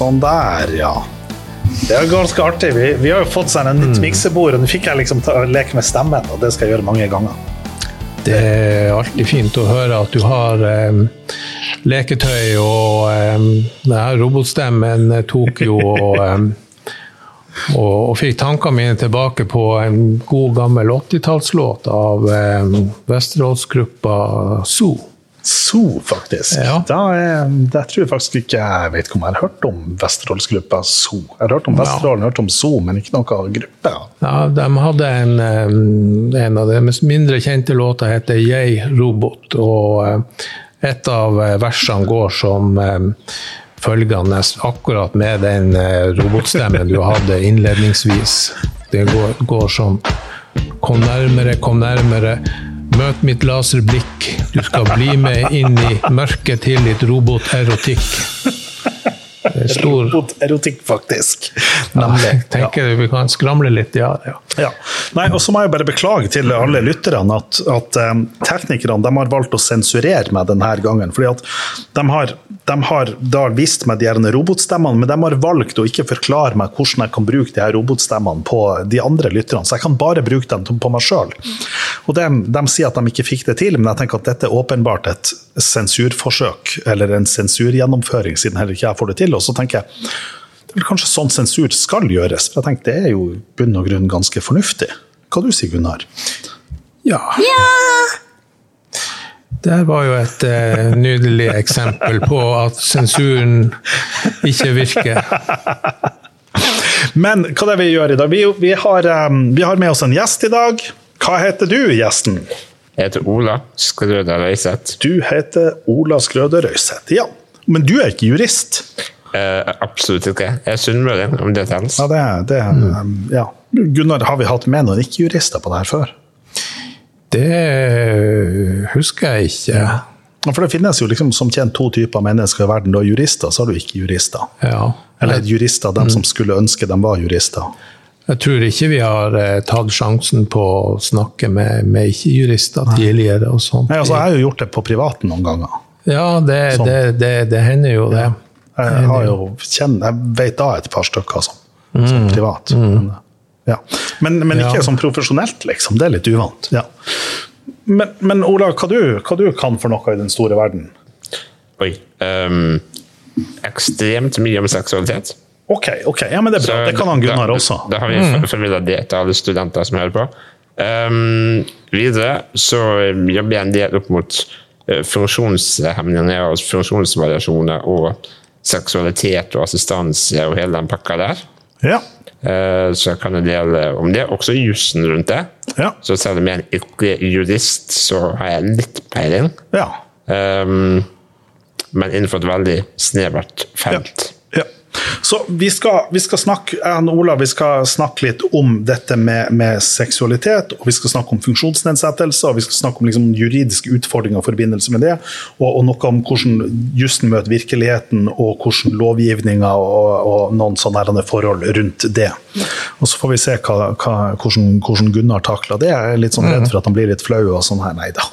Sånn der, ja. Det er ganske artig. Vi, vi har jo fått seg en nytt miksebord, og nå fikk jeg liksom ta, leke med stemmen, og det skal jeg gjøre mange ganger. Det er alltid fint å høre at du har um, leketøy, og um, robotstemmen tok jo og, em, og, og fikk tankene mine tilbake på en god gammel 80-tallslåt av eh, Vesterålsgruppa Zoo. Zoo, faktisk. Ja. Da er, det tror jeg faktisk ikke jeg vet om jeg har hørt om Vesterålsgruppa Zoo. Jeg har hørt om Vesterålen, hørt om Zoo, men ikke noe gruppe. Ja, de hadde en, en av deres mindre kjente låter heter Jeg, robot, og et av eh, versene går som følgende, akkurat med den eh, robotstemmen du hadde innledningsvis. Det går, går sånn Kom nærmere, kom nærmere. Møt mitt laserblikk. Du skal bli med inn i mørket til litt roboterotikk. Det er erotikk, Roboterotikk, faktisk. Nemlig. Tenker vi kan skramle litt, ja. ja. Ja. Nei, og så må jeg bare beklage til alle lytterne at, at um, teknikerne de har valgt å sensurere meg denne gangen. fordi at de har, de har da vist meg de her robotstemmene, men de har valgt å ikke forklare meg hvordan jeg kan bruke de her robotstemmene på de andre lytterne. Så jeg kan bare bruke dem på meg sjøl. Og de, de sier at de ikke fikk det til, men jeg tenker at dette er åpenbart et sensurforsøk, eller en sensurgjennomføring, siden heller ikke jeg får det til. Og så tenker jeg det er vel kanskje sånn sensur skal gjøres. For jeg tenker Det er jo i bunn og grunn ganske fornuftig. Hva du sier Gunnar? Ja. Der var jo et eh, nydelig eksempel på at sensuren ikke virker. Men hva er det vi gjør i dag? Vi, vi, har, um, vi har med oss en gjest i dag. Hva heter du, gjesten? Jeg heter Ola Skrøder Røiseth. Du heter Ola Skrøder Røiseth. Ja. Men du er ikke jurist? Eh, absolutt ikke. Jeg er sunnmøring, om det tenkes. Ja, det, det, um, ja. Gunnar, har vi hatt med noen ikke-jurister på det her før? Det husker jeg ikke. Ja, For det finnes jo liksom som kjent to typer mennesker i verden. Du har jurister, så har du ikke-jurister. Ja. Eller jurister, dem som skulle ønske de var jurister. Jeg tror ikke vi har eh, tatt sjansen på å snakke med, med ikke-jurister tidligere. og sånt. Nei, altså, jeg har jo gjort det på privaten noen ganger. Ja, det, Sånn. det, det, det hender jo det. Jeg, har jo kjenner, jeg vet da et par stykker som, som privat. Men, ja. men, men ikke Ja. som profesjonelt, liksom. Det er litt uvant. Ja. Men, men Ola, hva du, hva du kan for noe i den store verden? Oi. Um, ekstremt mye om seksualitet. Ok, ok, ja, men det er bra. Så Det kan han Gunnar da, også. Da har vi formidla det til alle studenter som hører på. Um, videre så jobber jeg en del opp mot eh, funksjonshemninger og funksjonsvariasjoner og seksualitet og assistanse og hele den pakka der. Ja. Eh, så jeg kan en del om det, også jussen rundt det. Ja. Så selv om jeg er ikke jurist, så har jeg litt peiling. ja. Um, men innenfor et veldig snevert felt. Ja. Så vi skal, vi skal snakke jeg og vi skal snakke litt om dette med, med seksualitet, og vi skal snakke om funksjonsnedsettelse, og vi skal snakke om liksom juridiske utfordringer i forbindelse med det, og, og noe om hvordan jussen møter virkeligheten, og hvordan lovgivninga og, og noen sånne forhold rundt det. Og så får vi se hva, hva, hvordan, hvordan Gunnar takler det. Jeg er litt sånn redd for at han blir litt flau og sånn her. Nei da.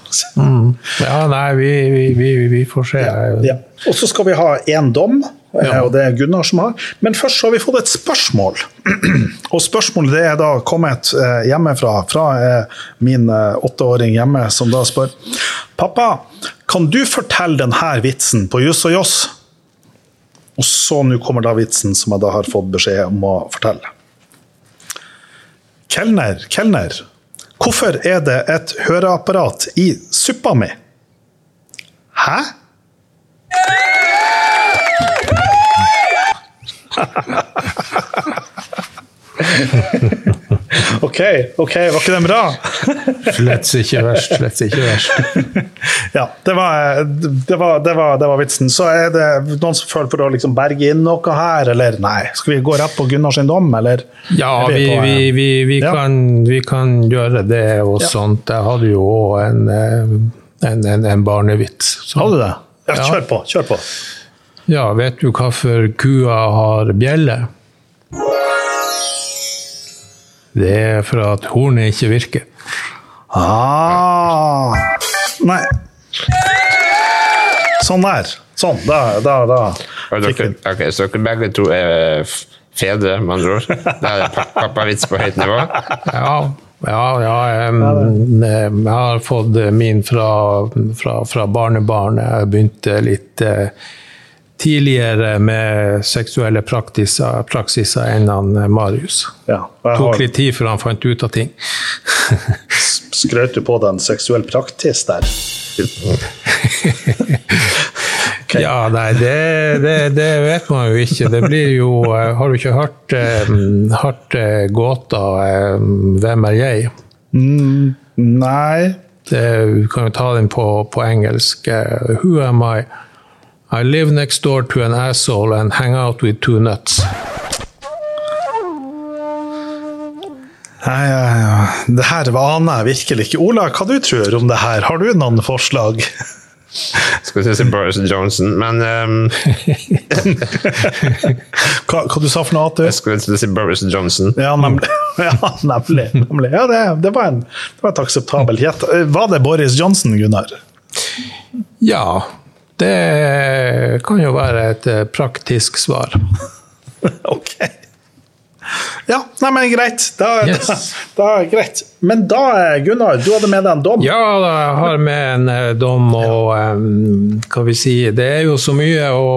Ja, nei, vi, vi, vi, vi får se. Ja. Og så skal vi ha én dom, Ja. og det er Gunnar som har. Men først så har vi fått et spørsmål. Og spørsmålet det er da kommet eh, hjemmefra, fra eh, min eh, åtteåring hjemme, som da spør Pappa, kan du fortelle denne vitsen på Juss og Joss? Og så nå kommer da vitsen som jeg da har fått beskjed om å fortelle. Kelner, kelner, hvorfor er det et høreapparat i suppa mi? Hæ? OK, ok, var ikke den bra? Slett ikke verst. Slett ikke verst. Ja, det var, det, var, det, var, det var vitsen. Så er det noen som føler for å liksom berge inn noe her, eller nei? Skal vi gå rett på Gunnars dom, eller? Ja, vi, på, vi, vi, Ja. kan, vi kan gjøre det og Ja. sånt. Jeg hadde jo òg en, eh, en, en, en barnevits. Så- hadde du det? Ja. kjør på. kjør på. Ja, vet du hvorfor kua har bjelle? Det er for at hornet ikke virker. Ah. Nei. Sånn der. Sånn. Da, da, da. Og dere, okay, ok, så dere begge to er fedre, med andre ord? Det er pa- pappavits på høyt nivå? Ja, ja, ja em, jeg har fått min fra, fra, fra barnebarn. Jeg begynte litt eh, tidligere med seksuelle praksiser, praksiser enn han eh, Marius. Ja. Jeg tok har litt tid før han fant ut av ting. skrøt du på den seksuell praktis der. okay. Ja, nei, det, det, det vet man jo ikke. Det blir jo eh, Har du ikke hørt, eh, hørt gåta eh, 'Hvem er jeg'? Mm, nei. Det, du kan jo ta den på, på engelsk. Who am I? I live next door to an asshole and hang out with two nuts. Nei, ja, det her aner jeg virkelig ikke. Ola, hva du tror om det her? Har du noen forslag? Skal ikke si Boris Johnson, men um... Hva, hva du sa for noe? At jeg skulle til å si Boris Johnson. Ja, nemlig. Ja, nemlig. nemlig. Ja, det, det, var en, det var et akseptabelt gjett. Var det Boris Johnson, Gunnar? Ja, det kan jo være et eh, praktisk svar. Ok. Ja, nei, men greit. Da, Yes. da, da, greit. Men da, eh, Gunnar, du hadde med deg en dom. Ja, da, jeg har med en eh, dom, og um, hva vi si, det er jo så mye å,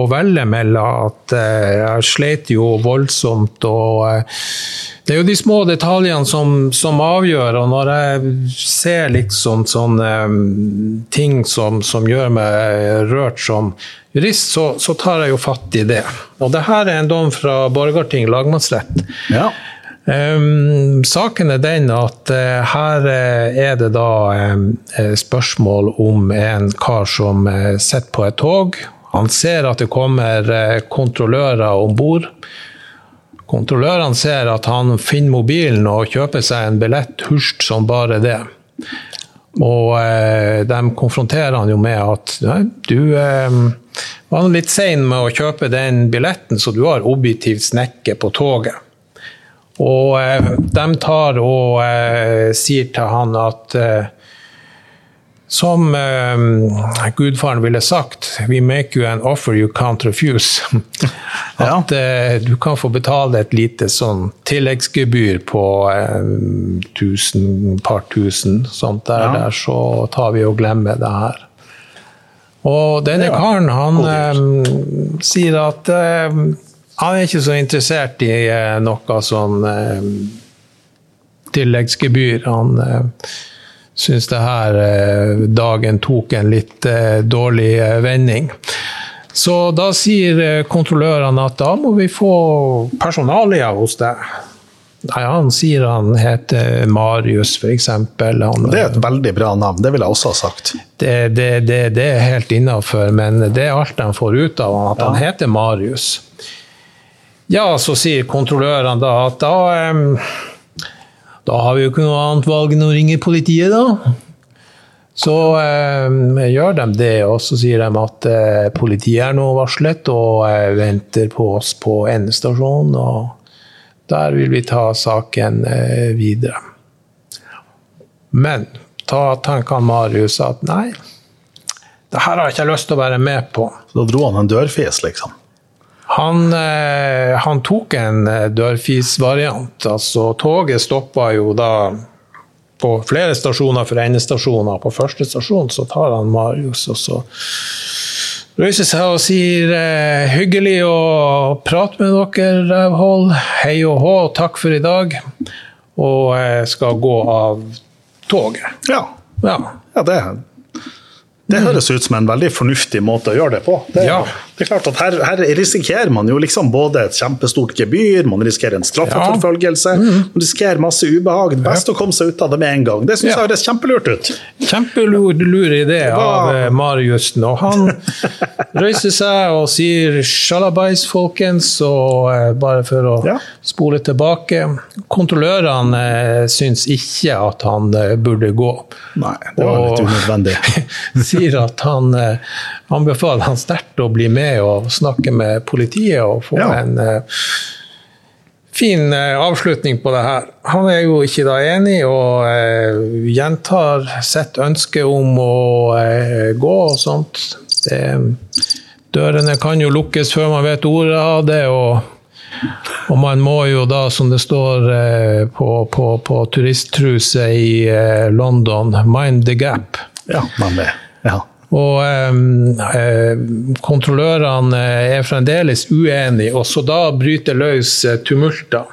å velge mellom at uh, jeg sleit jo voldsomt. og eh, Det er jo de små detaljene som, som avgjør, og når jeg ser liksom sånne ting som, som gjør meg rørt som jurist, så, så tar jeg jo fatt i det. Og det her er en dom fra Borgarting lagmannsrett. Ja. Um, saken er den at uh, her eh, er det da eh, spørsmål om en kar som uh, sitter på et tog. Han ser at det kommer kontrollører om bord. Kontrollørene ser at han finner mobilen og kjøper seg en billett hurst som bare det. Og eh, de konfronterer han jo med at nei, du eh, var litt sein med å kjøpe den billetten, så du har objektivt snekke på toget. Og eh, de tar og eh, sier til han at eh, som eh, gudfaren ville sagt, we make you an offer you can't refuse. At eh, du kan få betale et lite sånn tilleggsgebyr på eh, tusen, par tusen, sånt der, Ja. der, så tar vi og glemmer det her. Og denne Ja, karen, han eh, sier at eh, han er ikke så interessert i eh, noe sånn tilleggsgebyr. Han eh, syns det her eh, dagen tok en litt eh, dårlig eh, vending. Så da sier kontrollørene at da må vi få personalia hos deg. Nei, han sier han heter Marius, f.eks. Det er et veldig bra navn, det ville jeg også ha sagt. Det, det, det, det er helt innafor, men det er alt de får ut av han, at han heter Marius. Ja, så sier kontrollørene da at da Da har vi jo ikke noe annet valg enn å ringe politiet, da. Så eh, gjør de det, og så sier de at eh, politiet er nå varslet og eh, venter på oss på endestasjonen. Og der vil vi ta saken eh, videre. Men da tenker Marius at nei, det her har jeg ikke lyst til å være med på. Så da dro han en dørfis, liksom. Han, eh, han tok en eh, dørfisvariant. Altså, toget stoppa jo da på flere stasjoner for endestasjoner. På første stasjon så tar han Marius, og så reiser seg og sier eh, 'hyggelig å prate med dere, rævhold'. Hei og hå, takk for i dag. Og skal gå av toget. Ja, Ja. ja det, det høres ut som en veldig fornuftig måte å gjøre det på. Det, Ja. Det er klart at her, her risikerer man jo liksom både et kjempestort gebyr, man risikerer en straffeforfølgelse, man risikerer masse ubehag. Det beste å komme seg ut av det med en gang. Det syns Ja. jeg høres kjempelurt ut. Kjempelur lur idé av eh, Mariussen. Og han reiser seg og sier 'sjalabais, folkens', og eh, bare for å Ja. spole tilbake Kontrollørene eh, syns ikke at han eh, burde gå. Nei, det var litt Og- unødvendig. sier at han eh, anbefaler han sterkt å bli med og snakke med politiet og få Ja. en eh, fin eh, avslutning på det her. Han er jo ikke da enig, og eh, gjentar sitt ønske om å eh, gå og sånt. Det, dørene kan jo lukkes før man vet ordet av det, og, og man må jo da, som det står eh, på, på, på turisttruse i eh, London, mind the gap. Ja, man det. Ja. Og eh, kontrollørene er fremdeles uenige, og så da bryter løs eh, tumulter.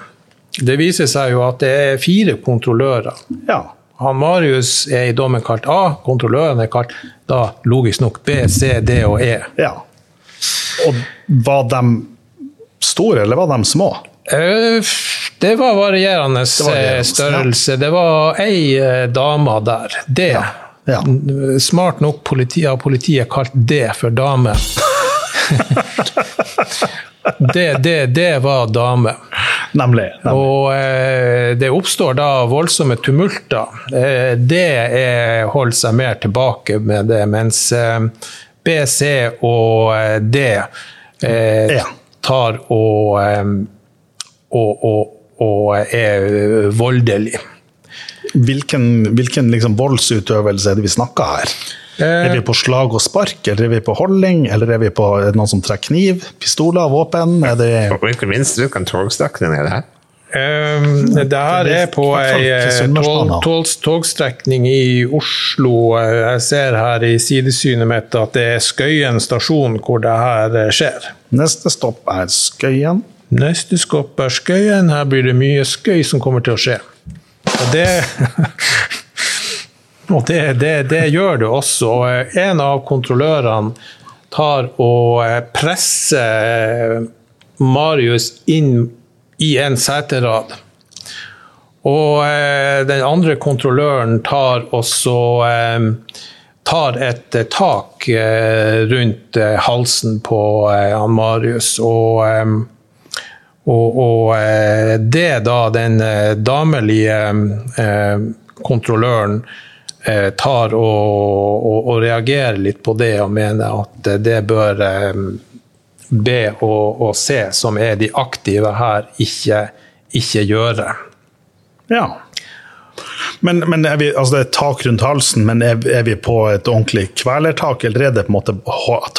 Det viser seg jo at det er fire kontrollører. ja. Han Marius er i dommen kalt A, kontrollørene er kalt da logisk nok B, C, D og E. ja. Og var de store, eller var de små? Eh, Det var varierende var varierende, eh, størrelse. Det var ei eh, dame der. D. Ja. Smart nok politi, har politiet kalt D for dame. det, det, det var dame. Nemlig. nemlig. Og eh, det oppstår da voldsomme tumulter. Eh, det er, holder seg mer tilbake med det, mens eh, BC og eh, D eh, Ja. tar og, eh, og, og, og er voldelig. Hvilken, hvilken liksom voldsutøvelse er det vi snakker her? Er vi på slag og spark, eller er vi på holding, eller er vi på er det noen som trekker kniv, pistoler, våpen? Er det Og ikke minst, du kan togstrekke i det her. Um, det her er på ei eh, togstrekning i Oslo. Eh, Jeg ser her i sidesynet mitt at det er Skøyen stasjon hvor det her eh, skjer. Neste stopp er Skøyen. Neste stopp er Skøyen. Her blir det mye skøy som kommer til å skje. Det Og det, det, det gjør det også. Og eh, En av kontrollørene tar og eh, presser eh, Marius inn i en seterad. Og den andre kontrolløren tar også tar et tak rundt halsen på Marius. Og, og, og eh, det da den eh, damelige eh, kontrolløren tar og, og, og reagerer litt på det og mener at det bør be og, og se, som er de aktive her, ikke, ikke gjøre. Ja. Men, men er vi, altså det er tak rundt halsen, men er, er vi på et ordentlig kvelertak, eller er det på en måte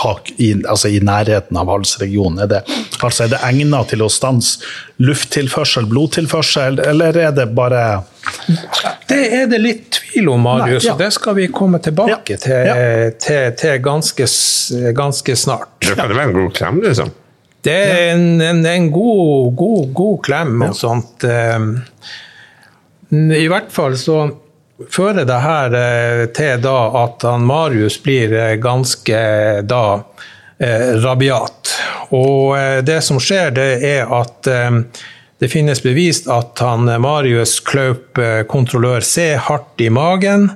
tak i, altså i nærheten av halsregionen? Er det, altså er det egnet til å stanse lufttilførsel, blodtilførsel, eller er det bare Det er det litt tvil om, Marius, Nei, ja. og det skal vi komme tilbake Ja, til, ja. til, til ganske, ganske snart. Kan det være en god klem, liksom. Det er en, en, en god, god, god klem og sånt. eh, I hvert fall så fører det her eh, til da at han Marius blir eh, ganske da eh, rabiat. Og det som skjer, det er at det finnes bevist at han Marius eh, kontrollør C hardt i magen,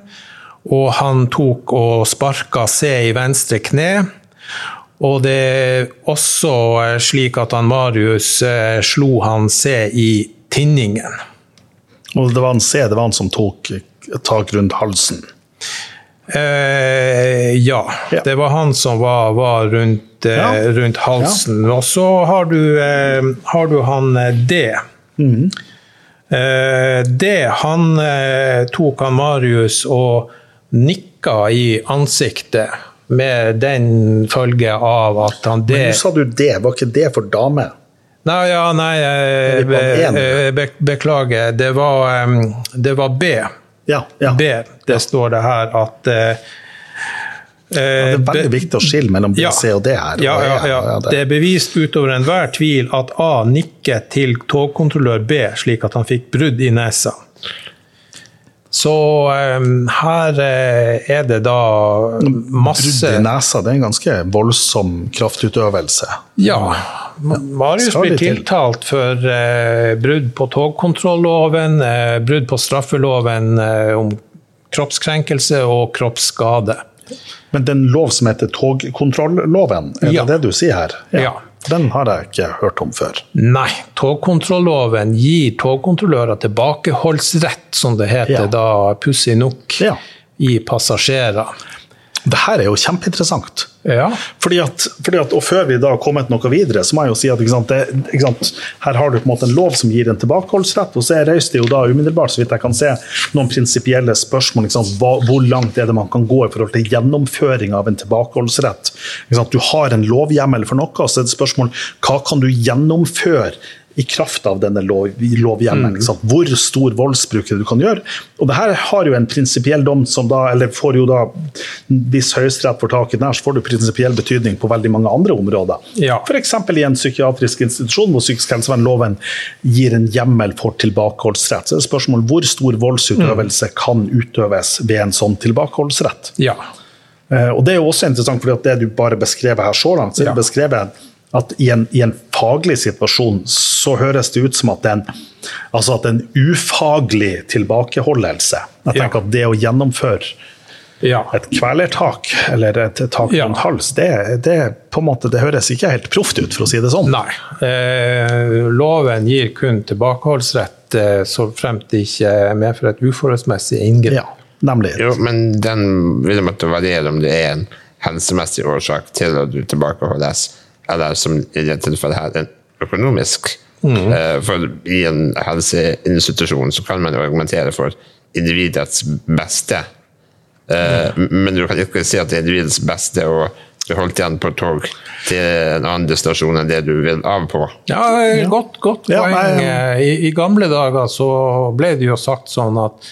og han tok og sparka C i venstre kne. Og det er også slik at han Marius slo han C i tinningen. Og det var en C, det var han som tok tak rundt halsen. Eh, ja, Ja. det var han som var, var rundt, eh, Ja. rundt halsen. Og så har du, eh, har du han eh, D. Mm. Eh, D, han eh, tok han Marius og nikka i ansiktet med den følge av at han D Men nå sa du det, var ikke det for dame? Nei, ja, nei, eh, Er vi på en? be, be, beklager. Det var, det var B. Ja. ja. B, det står det her at ja, Det er veldig viktig å skille mellom B, Ja. C og D her. Ja, ja, ja. det- er bevist utover enhver tvil at A nikket til togkontrollør B, slik at han fikk brudd i nesa. Så um, her eh, er det da masse Brudd i nesa, det er en ganske voldsom kraftutøvelse. Ja. Marius blir tiltalt for eh, brudd på togkontrolloven, eh, brudd på straffeloven eh, om kroppskrenkelse og kroppsskade. Men den lov som heter togkontrolloven, er Ja. det det du sier her? Ja. Den har jeg ikke hørt om før. Nei, togkontrolloven gir togkontrollører tilbakeholdsrett, som det heter Ja. da, pussig nok, Ja. i passasjerer. Det her er jo kjempeinteressant. Ja. Fordi at, fordi at, og Før vi da har kommet noe videre, så må jeg jo si at sant, det, sant, her har du på en måte en lov som gir en tilbakeholdsrett. og Så reiser det jo da umiddelbart, så vidt jeg kan se, noen prinsipielle spørsmål. Sant, hva, hvor langt er det man kan gå i forhold til gjennomføring av en tilbakeholdsrett? Du har en lovhjemmel for noe, og så er det spørsmål hva kan du gjennomføre i kraft av denne lov, lovhjemmelen. Mm. Hvor stor voldsbruk du kan gjøre. Og det her har jo en prinsipiell dom som da, eller får jo da, Hvis Høyesterett får tak i den her, så får det prinsipiell betydning på veldig mange andre områder. Ja. F.eks. i en psykiatrisk institusjon hvor psykisk helsevernloven gir en hjemmel for tilbakeholdsrett. Så er det spørsmål hvor stor voldsutøvelse mm. kan utøves ved en sånn tilbakeholdsrett. Ja. Uh, og Det er jo også interessant, at det du bare beskrev her så langt, så er det beskrevet at i en, i en, faglig situasjon så høres det ut som at det er en, altså at en ufaglig tilbakeholdelse. Jeg tenker ja. at det å gjennomføre ja. et kvelertak eller et tak rundt hals, det, det, på en måte, det høres ikke helt proft ut, for å si det sånn. Nei. Eh, loven gir kun tilbakeholdsrett eh, så fremt det ikke medfører et uforholdsmessig inngrep. Ja, nemlig. Jo, men den vil måtte variere om det er en helsemessig årsak til at du tilbakeholdes eller som i dette tilfellet her, en økonomisk. Mm. For i en helseinstitusjon så kan man argumentere for individets beste. Mm. Men du kan ikke si at det er individets beste å holdt igjen på tog til en annen destinasjon enn det du vil av på. Ja, Godt, godt poeng. I, I, gamle dager så ble det jo sagt sånn at,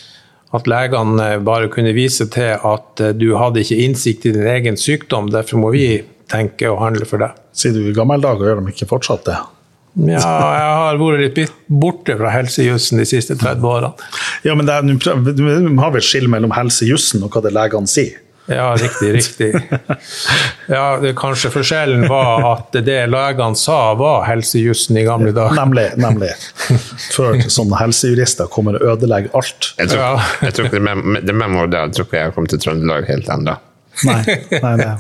at legene bare kunne vise til at du hadde ikke innsikt i din egen sykdom, derfor må vi tenke og handle for deg. Sier du i gamle dager, gjør de ikke fortsatt det? Ja, jeg har vært litt borte fra helsejussen de siste 30 årene. Ja, men Du har vel skille mellom helsejussen og hva det legene sier? Ja, riktig, riktig. Ja, det, Kanskje forskjellen var at det legene sa, var helsejussen i gamle dager. Nemlig. nemlig. Før sånne helsejurister kommer og ødelegger alt. Jeg tror, ja. jeg tror ikke det, med, det med modell tror ikke jeg har kommet til Trøndelag helt ennå. Nei. nei, nei.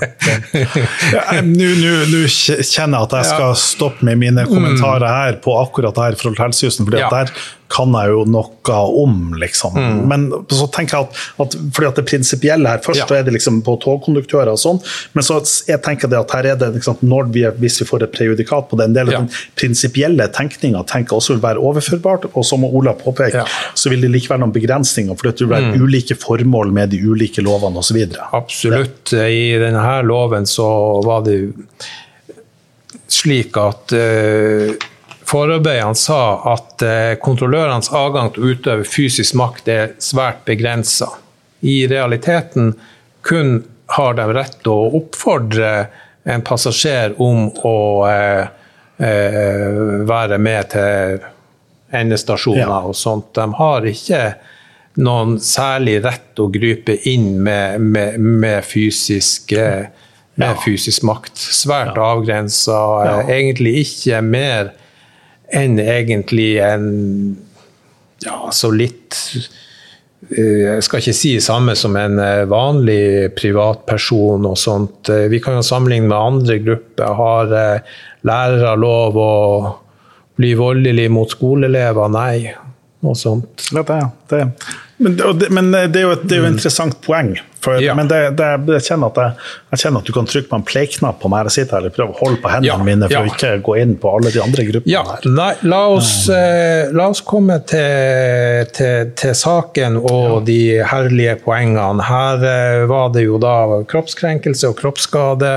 Nå kjenner jeg at jeg skal stoppe med mine kommentarer her på akkurat det her til helsejussen. for ja. der kan jeg jo noe om, liksom. Mm. Men så tenker jeg at, at fordi at det prinsipielle her Først ja. er det liksom på togkonduktører og sånn, men så jeg tenker det at her er det liksom, når vi, hvis vi får et prejudikat på det, en del av ja. den prinsipielle tenkninga tenker også vil være overførbart. Og som Ola påpeker, ja. så vil det likevel noen begrensninger, for det vil være mm. ulike formål med de ulike lovene osv. Absolutt. I denne her loven så var det slik at uh, Forarbeidene sa at eh, kontrollørenes adgang til å utøve fysisk makt er svært begrensa. I realiteten kun har de rett til å oppfordre en passasjer om å eh, eh, være med til endestasjoner ja. og sånt. De har ikke noen særlig rett å gripe inn med, med, med, fysisk, eh, med ja. fysisk makt. Svært ja. avgrensa. Ja. Egentlig ikke mer enn egentlig en ja, så litt eh, jeg skal ikke si det samme som en eh, vanlig privatperson og sånt. Eh, vi kan jo sammenligne med andre grupper. Har lærere lov å bli voldelig mot skoleelever? Nei. Noe sånt. Ja, det, det. Men, det, men det, er jo et, det er jo et interessant poeng. For, ja. Men jeg kjenner, jeg, jeg, kjenner at du kan trykke på en play-knapp på meg. og sitter her og prøve å holde på hendene ja. mine for ja. å ikke gå inn på alle de andre gruppene. Ja. La, la, oss, eh, la oss komme til, til, til saken og de herlige poengene. Her eh, var det jo da kroppskrenkelse og kroppsskade.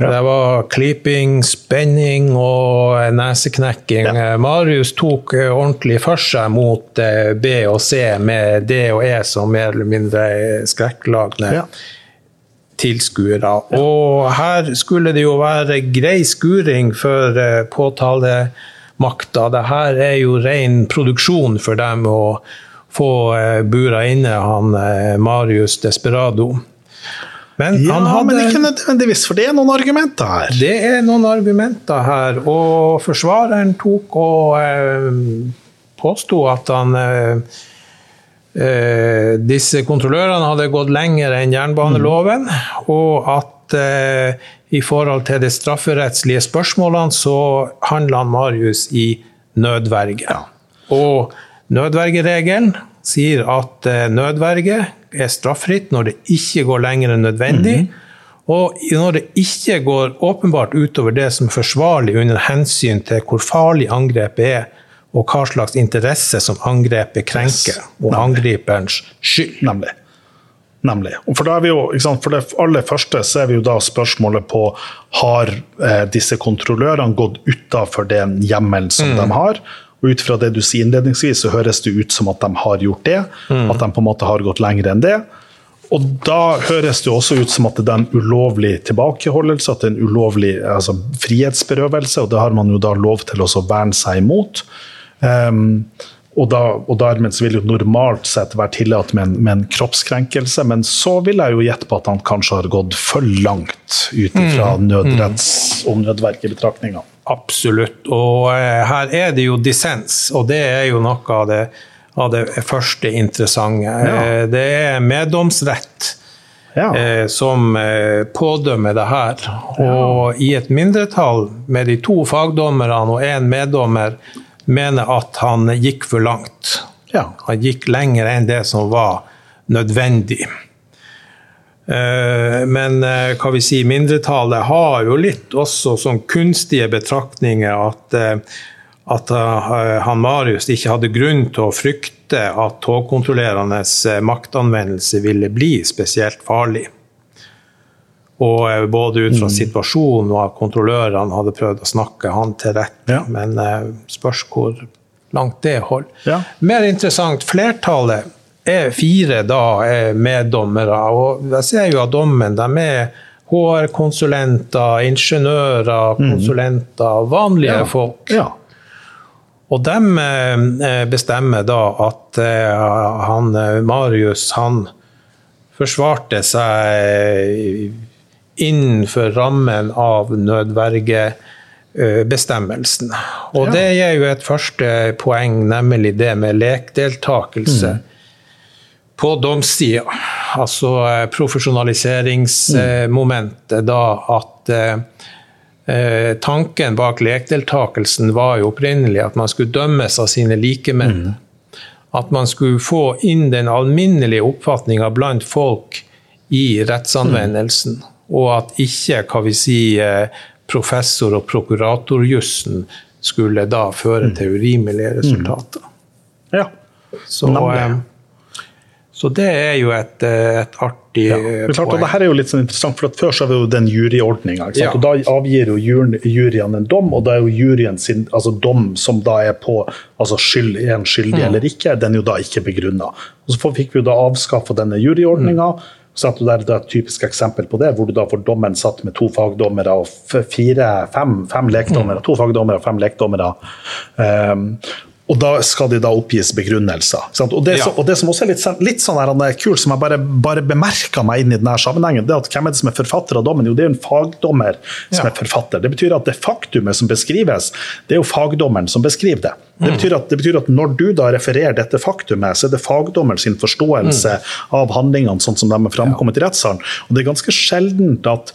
Ja. Det var klyping, spenning og neseknekking. Ja. Marius tok eh, ordentlig for seg mot eh, B og C med D og E som mer eller mindre skrekkelagne ja. tilskuere. Og her skulle det jo være grei skuring for eh, påtalemakta. Det her er jo ren produksjon for dem å få bura inne han Marius Desperado. Men ja, hadde, men ikke nødvendigvis, for det er noen argumenter her. Det er noen argumenter her, og forsvareren tok og eh, påsto at han eh, eh, Disse kontrollørene hadde gått lenger enn jernbaneloven, mm. og at eh, i forhold til de strafferettslige spørsmålene så handla Marius i nødverge. Ja. Og nødvergeregelen sier at eh, nødverge er straffritt, når det ikke går lenger enn nødvendig. Og når det ikke går åpenbart utover det som er forsvarlig under hensyn til hvor farlig angrepet er, og hva slags interesse som angrepet krenker, og angriperens skyld. Nemlig. Nemlig. For, jo, sant, for det aller første så er vi jo da spørsmålet på har eh, disse kontrollørene gått utafor den hjemmelen som de har. Og Ut fra det du sier innledningsvis, så høres det ut som at de har gjort det. At de på en måte har gått lenger enn det. Og da høres det også ut som at det er en ulovlig tilbakeholdelse, at det er en ulovlig altså, frihetsberøvelse, og det har man jo da lov til å verne seg imot. Um, og, da, og dermed så vil jo normalt sett være tillatt med en, med en kroppskrenkelse, men så vil jeg jo gjette på at han kanskje har gått for langt ut fra nødretts- og nødvergebetraktninger. Absolutt. Og eh, her er det jo dissens, og det er jo noe av det, av det første interessante. Ja. Eh, Det er meddomsrett Ja. eh, som pådømmer det her. Og i et mindretall med de to fagdommerne og én meddommer mener at han gikk for langt. ja. Han gikk lenger enn det som var nødvendig. Eh, Men eh, hva vi sier, mindretallet har jo litt også sånn kunstige betraktninger at, eh, at han Marius ikke hadde grunn til å frykte at togkontrollerendes maktanvendelse ville bli spesielt farlig. Og både ut fra situasjonen og at kontrollørene hadde prøvd å snakke han til rette. Ja. Men spørs hvor langt det holder. Ja. Mer interessant, flertallet er fire da er meddommere. Og jeg ser jo at dommen de er HR-konsulenter, ingeniører, konsulenter, vanlige Ja. folk. ja. Og de eh, bestemmer da at eh, han eh, Marius, han forsvarte seg innenfor rammen av nødvergebestemmelsen. Og Ja. det gir jo et første poeng, nemlig det med lekdeltakelse på domssida. Altså eh, profesjonaliseringsmomentet, da at eh, eh, tanken bak lekdeltakelsen var jo opprinnelig at man skulle dømmes av sine likemenn. At man skulle få inn den alminnelige oppfatninga blant folk i rettsanvendelsen. Og at ikke, hva vi sier, professor- og prokuratorjussen skulle da føre til urimelige resultater. ja. Så, eh, så det er jo et, eh, et artig Ja, det klart, og poeng. det her er jo litt sånn interessant, for at Før så har vi jo den juryordninga. Ja. Og Da avgir jo juryen, en dom, og da er jo juryen sin altså dom som da er på altså skyld, er en skyldig Mm. eller ikke, den er jo da ikke begrunna. Og Så fikk vi jo da avskaffa denne juryordninga. Mm. Så at det er et typisk eksempel på det, hvor du da får dommen satt med to fagdommere og fire, fem, fem lekdommere. Mm. To fagdommere og fem lekdommere. Um, og da skal de da oppgis begrunnelser. sant? Og det, Ja. og det som også er litt, litt sånn her, er kult, som jeg bare, bare bemerka meg inn i denne sammenhengen, det er at hvem er det som er forfatter av dommen? Jo, det er jo en fagdommer som Ja. er forfatter. Det betyr at det faktumet som beskrives, det er jo fagdommeren som beskriver det. Det betyr, at, det betyr at når du da refererer dette faktumet, så er det fagdommeren sin forståelse av handlingene sånn som de er framkommet i rettssalen. Og det er ganske sjeldent at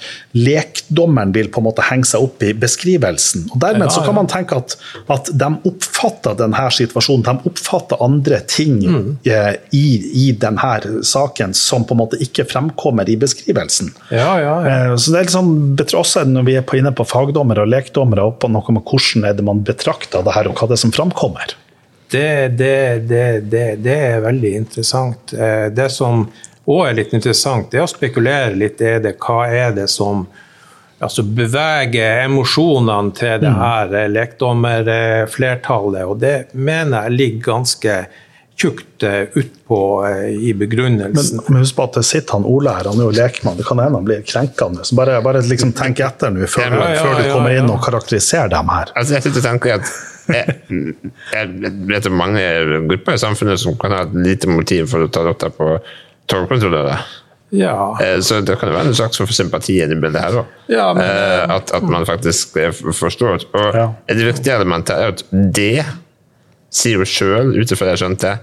lekdommeren vil på en måte henge seg opp i beskrivelsen. Og dermed Ja, så kan man tenke at, at de oppfatter denne situasjonen, de oppfatter andre ting eh, i, i denne saken som på en måte ikke fremkommer i beskrivelsen. Ja, ja, ja. Eh, Så det er sånn, betra- også når vi er på, inne på fagdommere og lekdommere, og på noe med hvordan er det man betrakter det her, og hva det er som framkommer. Det, det, det, det, det er veldig interessant. Eh, Det som òg er litt interessant, det er å spekulere litt i det. Hva er det som altså beveger emosjonene til det her eh, lekdommerflertallet? Og det mener jeg ligger ganske tjukt eh, utpå i begrunnelsen. men husk på at det sitter han Ole her, han er jo lekmann. Det kan hende han blir krenkende. Så bare, bare liksom tenk etter nå før, Ja, ja, før du ja, kommer ja. inn og karakteriserer dem her. Altså, jeg sitter og tenker at jeg, vet om mange grupper i samfunnet som kan ha et lite motiv for å ta rotta på togkontrollører. Ja. Eh, Så det kan jo være en slags for sympati i bildet her òg. Ja, at, at man faktisk eh, forstår. Og Ja. et viktig element er at det sier jo sjøl, ut ifra det jeg skjønte,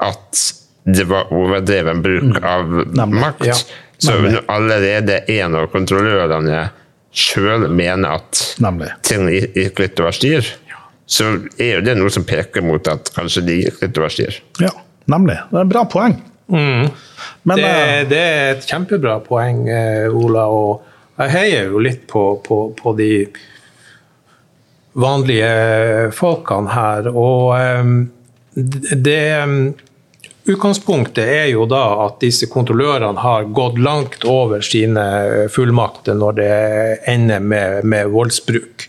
at det var overdreven bruk av Nemlig. makt. Ja. Så allerede en av kontrollørene sjøl mener at Nemlig. ting gikk litt over styr, så er jo det noe som peker mot at kanskje de gikk litt over styr. Ja, nemlig. Det er et bra poeng. Mm. Men det, eh, det er et kjempebra poeng, eh, Ola. Og jeg heier jo litt på, på, på de vanlige folkene her. Og eh, det Utgangspunktet er jo da at disse kontrollørene har gått langt over sine fullmakter når det ender med, med voldsbruk.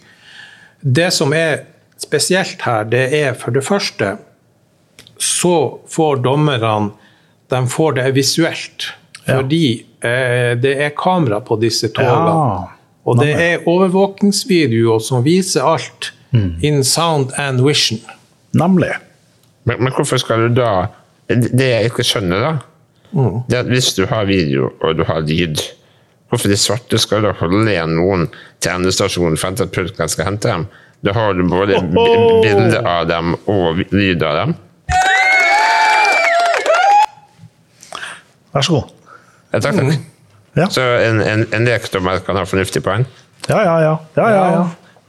Det som er spesielt her, det er for det første så får dommerne de får det visuelt. Ja. Fordi eh, det er kamera på disse togene. Ja, og det er overvåkingsvideoer som viser alt in sound and vision. Nemlig. Men, men hvorfor skal du da Det jeg ikke skjønner, da, det er at hvis du har video og du har lyd Hvorfor de svarte skal da holde igjen noen til endestasjonen for at pulken skal hente dem? Da har du både bilde av dem og lyd av dem. Vær så god. Ja, takk, takk. Ja. Så en, en, en lekdommer kan ha fornuftig poeng? Ja, ja, ja. ja, ja, ja.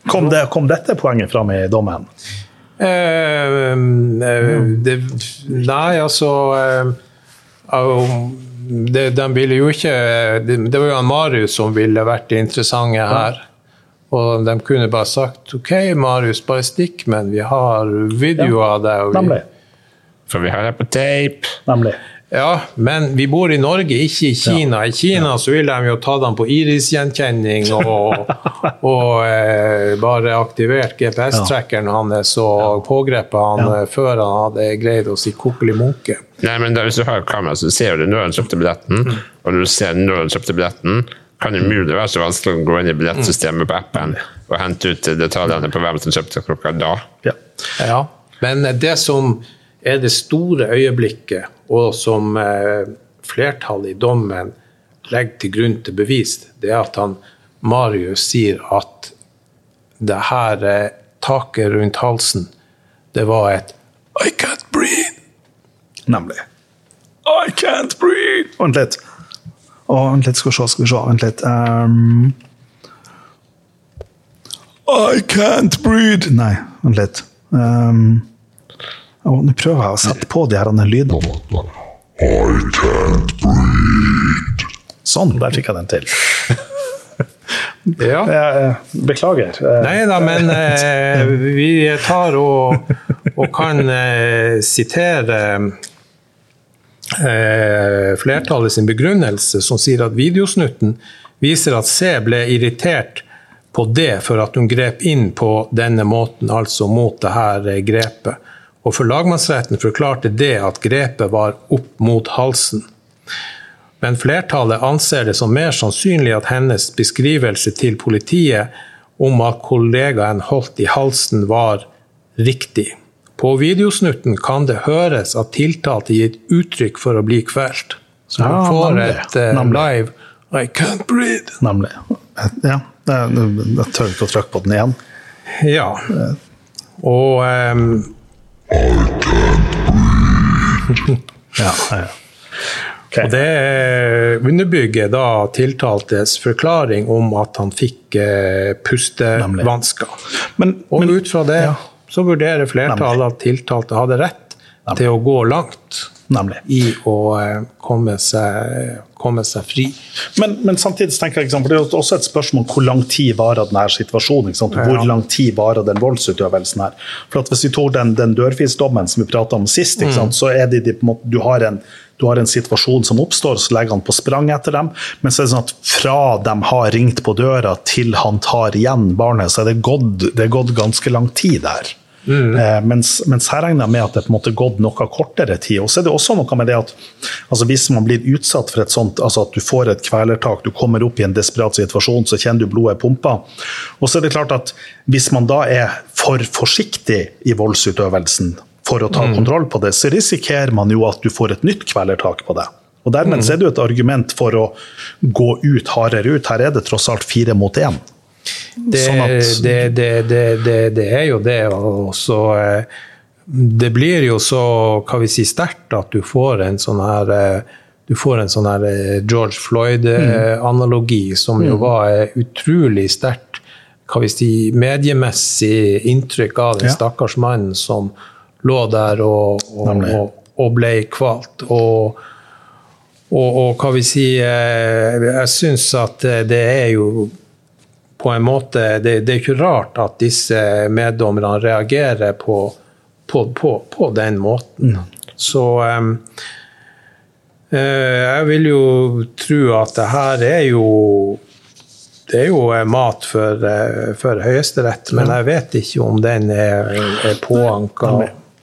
Kom, det, kom dette poenget fram i dommen? Eh, eh, det, nei, altså eh, det, De ville jo ikke Det, det var jo han Marius som ville vært det interessante her. Og de kunne bare sagt OK, Marius, bare stikk, men vi har video av deg. og vi- Nemlig. For vi har det på tape. Nemlig. Ja, men vi bor i Norge, ikke i Kina. I Kina så vil de jo ta dem på irisgjenkjenning og, og eh, bare aktivert GPS-trackeren hans og pågrepet han Ja. eh, før han hadde greid å si kokkeli munke. Nei, men da, Hvis du har kamera, så ser du når opp kjøpte billetten. Og når du ser når opp kjøpte billetten, kan det mulig være så vanskelig å gå inn i billettsystemet på appen og hente ut detaljene på hvem som kjøpte klokka da. Ja. Ja. Men det som er det store øyeblikket, og som eh, flertallet i dommen legger til grunn til bevis, det er at han Marius sier at det her eh, taket rundt halsen, det var et I can't breathe. Nemlig. I can't breathe! Vent litt. Å, vent litt, skal vi se, skal vi se. Vent litt. Um, I can't breathe! Nei, vent litt. Um, å, Nå prøver jeg å sette på de her lydene. Sånn, der fikk jeg den til. Ja. Jeg, eh, beklager. Eh, Nei da, men eh, vi tar og, og kan eh, sitere eh, flertallet sin begrunnelse, som sier at videosnutten viser at C ble irritert på det for at hun grep inn på denne måten, altså mot det her eh, grepet. Og for lagmannsretten forklarte det at grepet var opp mot halsen. Men flertallet anser det som mer sannsynlig at hennes beskrivelse til politiet om at kollegaen holdt i halsen var riktig. På videosnutten kan det høres at tiltalte gir uttrykk for å bli kvelt. Så han Ja, får nemlig. et uh, live I can't breathe. Nemlig. Ja, jeg, jeg tør ikke å trykke på den igjen. Ja. Og ehm, Ja, ja. Okay. Og det eh, underbygger da tiltaltes forklaring om at han fikk uh, pustevansker. Men, Og men ut fra det ja. Så vurderer flertallet at tiltalte hadde rett til å gå langt Nemlig. i å eh, komme seg, komme seg fri. Men, men samtidig tenker jeg, for det er også et spørsmål hvor lang tid varer denne situasjonen. Ikke sant? Hvor lang tid varer den voldsutøvelsen her. For at Hvis vi tar den, den dørfisdommen som vi prata om sist, ikke sant? så er det, de, på en måte, du, har en, du har en situasjon som oppstår, så legger han på sprang etter dem. Men så er det sånn at fra de har ringt på døra til han tar igjen barnet, så er det gått, det er gått ganske lang tid der. Eh, mens, mens her regner jeg med at det på en måte gått noe kortere tid. Og så er det også noe med det at altså hvis man blir utsatt for et sånt, altså at du får et kvelertak, du kommer opp i en desperat situasjon, så kjenner du blodet pumpa. Og så er det klart at hvis man da er for forsiktig i voldsutøvelsen for å ta kontroll på det, så risikerer man jo at du får et nytt kvelertak på det. Og Dermed mm. er det jo et argument for å gå ut hardere ut. Her er det tross alt fire mot én. Det, Sånn det, det, det, er jo det. Og så eh, Det blir jo så hva vi si, sterkt at du får en sånn her eh, du får en sånn her eh, George Floyd-analogi, som jo var eh, utrolig sterkt hva vi si, mediemessig inntrykk av den Ja. stakkars mannen som lå der og, og, og, og ble kvalt. Og hva vi sier Jeg syns at det er jo på en måte Det, det er ikke rart at disse meddommerne reagerer på, på, på, på den måten. Så um, jeg vil jo tro at det her er jo det er jo mat for, for Høyesterett, men jeg vet ikke om den er, er påanka.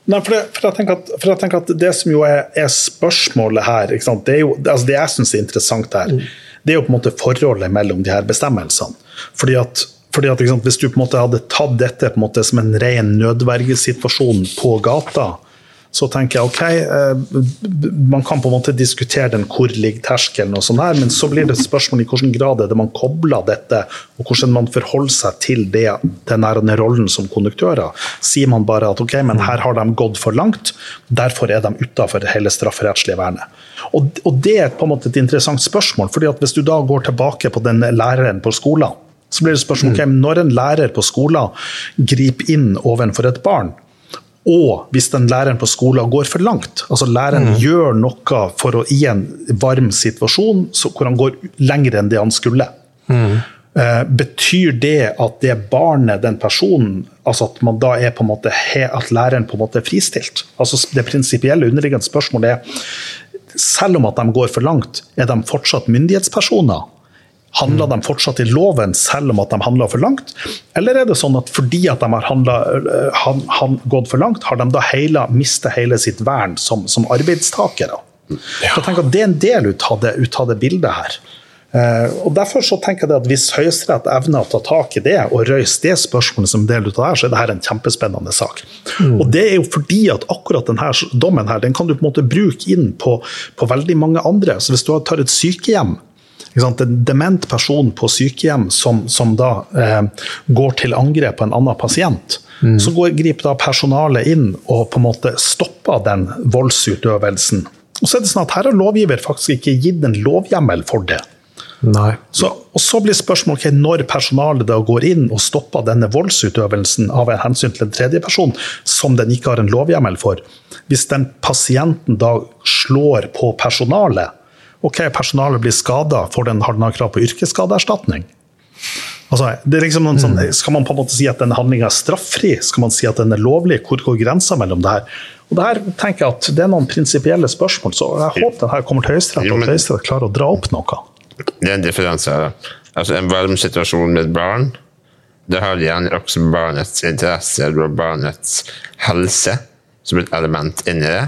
Nei, for, det, for, jeg at, for, jeg tenker at, det som jo er, er spørsmålet her det, jo, altså det jeg syns er interessant her, det er jo på en måte forholdet mellom de her bestemmelsene. Fordi at, fordi at Hvis du på en måte hadde tatt dette på en som en ren nødvergesituasjon på gata, så tenker jeg ok, eh, man kan på en måte diskutere den hvor ligger terskelen, og sånn her, men så blir det et spørsmål i hvilken grad er det man kobler dette, og hvordan man forholder seg til det, den rollen som konduktører. Sier man bare at ok, men her har de gått for langt, derfor er de utafor hele strafferettslige vernet. Og, og, Det er på en måte et interessant spørsmål, fordi at hvis du da går tilbake på den læreren på skolen, så blir det spørsmål mm. okay, når en lærer på skolen griper inn overfor et barn, og hvis den læreren på skolen går for langt, altså læreren mm. gjør noe for å i en varm situasjon hvor han går lenger enn det han skulle. Mm. Uh, betyr det at det barnet, den personen, altså at man da er på en måte at læreren på en måte er fristilt? Altså Det prinsipielle underliggende spørsmålet er selv om at de går for langt, er de fortsatt myndighetspersoner? Handler de fortsatt i loven selv om at de handler for langt? Eller er det sånn at fordi at de har handlet, han, han, gått for langt, har de da hele, mistet hele sitt vern som, som arbeidstakere? Ja. Jeg tenker at Det er en del ut av det, ut av det bildet her. Uh, og Derfor så tenker jeg at Hvis Høyesterett evner å ta tak i det og røyse det spørsmålet som del ut av det her, så er dette en kjempespennende sak. Mm. Og Det er jo fordi at akkurat denne dommen her, den kan du på en måte bruke inn på, på veldig mange andre. Så Hvis du tar et sykehjem en dement person på sykehjem som, som da eh, går til angrep på en annen pasient. Mm. Så går, griper da personalet inn og på en måte stopper den voldsutøvelsen. Og så er det sånn at Her har lovgiver faktisk ikke gitt en lovhjemmel for det. Så, og så blir spørsmålet okay, når personalet da går inn og stopper denne voldsutøvelsen av en hensyn til en tredjeperson, som den ikke har en lovhjemmel for. Hvis den pasienten da slår på personalet, ok, personalet blir skada, får den, har den krav på yrkesskadeerstatning? Altså, det er liksom sånn, mm. Skal man på en måte si at denne handlinga er straffri? Skal man si at den er lovlig? Hvor går grensa mellom det her? Og det her tenker jeg at det er noen prinsipielle spørsmål, så jeg håper den her kommer til Høyesterett, og at Høyesterett klarer å dra opp noe. Det er en differanse her. Altså, en varm situasjon med et barn, det har gjerne også barnets interesse og barnets helse som et element inni det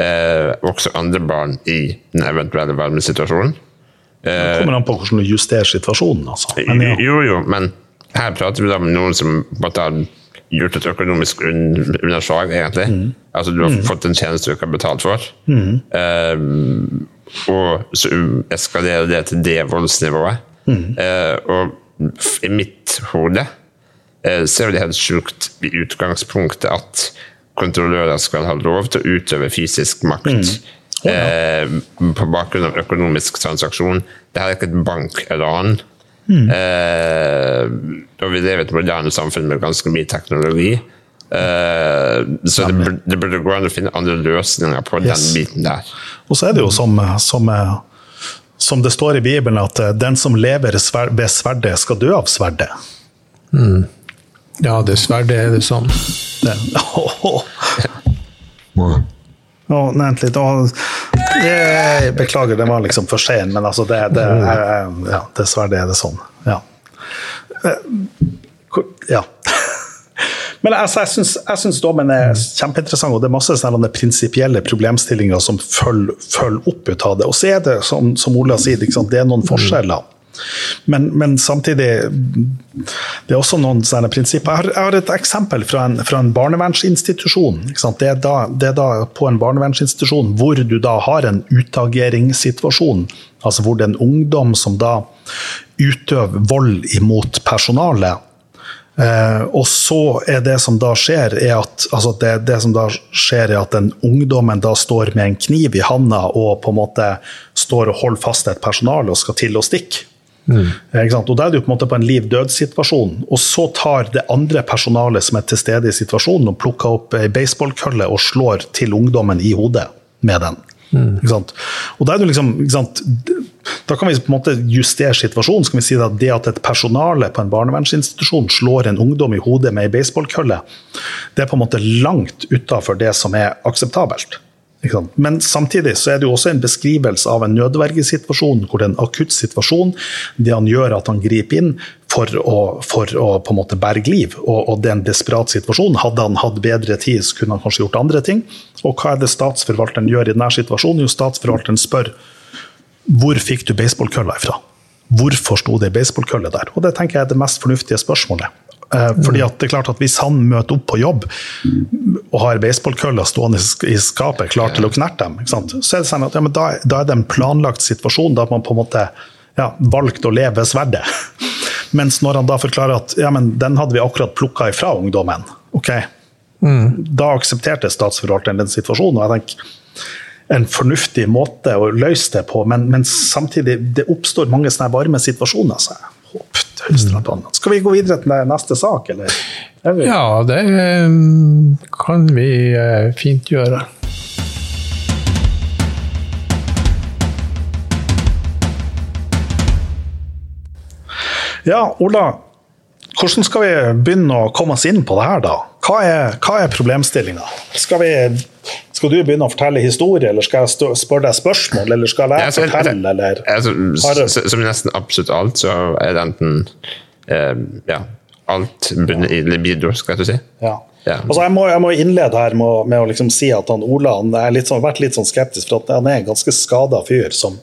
eh, også andre barn i den eventuelle varmesituasjonen. Eh, det kommer an på hvordan du justerer situasjonen. Altså. Men, ja. Jo, jo, men her prater vi da om noen som måtte ha gjort et økonomisk underslag, egentlig. Mm. Altså du har mm. fått en tjeneste du ikke har betalt for. Mm. Eh, og så eskalerer det til det voldsnivået. Uh, og i mitt hode ser så er det helt sjukt i utgangspunktet at kontrollører skal ha lov til å utøve fysisk makt. Mm. Ja. Eh, på bakgrunn av økonomisk transaksjon. Det er ikke et bankran. Mm. Eh, og vi lever i et moderne samfunn med ganske mye teknologi. Eh, så det, det, burde gå an å finne andre løsninger på yes. den biten der. Og så er det jo som, som, som, det står i Bibelen, at eh, den som lever ved sverdet, skal dø av sverdet. Mm. Ja, dessverre er det sånn. Det. Oh. Oh, vent litt. Oh, jeg beklager, det var liksom for sen, men altså det, det ja, dessverre er det sånn. Ja. Eh, ja. Men altså, jeg syns dommen er kjempeinteressant, og det er masse sånne prinsipielle problemstillinger som følger, følger opp ut av det. Og så er det, som, som Ola sier, det er noen forskjeller. Men, men, samtidig Det er også noen sånne prinsipper. Jeg har, jeg har et eksempel fra en, fra en barnevernsinstitusjon. Det er, da, det, er da, på en barnevernsinstitusjon hvor du da har en utageringssituasjon. Altså hvor det er en ungdom som da utøver vold imot personalet. Eh, og så er det som da skjer, er at, altså det, det, som da skjer er at den ungdommen da står med en kniv i handa og på en måte står og holder fast et personale og skal til å stikke. Mm. Og Da er du på en måte på en liv-død-situasjon. Og så tar det andre personalet som er til stede i situasjonen, og plukker opp ei baseballkølle og slår til ungdommen i hodet med den. Mm. Og da er det liksom, da kan vi på en måte justere situasjonen. så kan vi si at Det at et personale på en barnevernsinstitusjon slår en ungdom i hodet med ei baseballkølle, det er på en måte langt utafor det som er akseptabelt. Men samtidig så er det jo også en beskrivelse av en nødvergesituasjon, hvor det er en akutt situasjon. Det han gjør, at han griper inn for å, for å på en måte berge liv. Og, og, det er en desperat situasjon. Hadde han hatt bedre tid, så kunne han kanskje gjort andre ting. Og hva er det statsforvalteren gjør i denne situasjonen? Jo, statsforvalteren spør hvor fikk du baseballkølla ifra? Hvorfor sto det baseballkølle der? Og det tenker jeg er det mest fornuftige spørsmålet. Eh, fordi at det er klart at Hvis han møter opp på jobb og har baseballkøller stående i skapet klar til å knerte dem, så er det sånn at ja, da, da, er det en planlagt situasjon. Da har man på en måte ja, valgt å leve ved sverdet. Mens når han da forklarer at ja, men den hadde vi akkurat plukka ifra ungdommen, ok, mm. da aksepterte statsforvalteren den situasjonen. og jeg tenker en fornuftig måte å løse det på, men, men samtidig det oppstår mange sånne varme situasjoner. Så håper skal vi gå videre til neste sak, eller? Ja, det eh, kan vi eh, fint gjøre. Ja, Ola. Hvordan skal vi begynne å komme oss inn på det her, da? Hva er, hva er problemstillinga? Skal, skal, du begynne å fortelle historie, eller skal jeg spørre deg spørsmål, eller skal jeg fortelle, eller altså, Som nesten absolutt alt, så er det enten eh, ja, alt bundet i libido, skal jeg si. Ja. Ja. Altså jeg, må, jeg, må, innlede her med, med å liksom si at han Ola han har sånn, vært litt sånn skeptisk, for han er en ganske skada fyr som,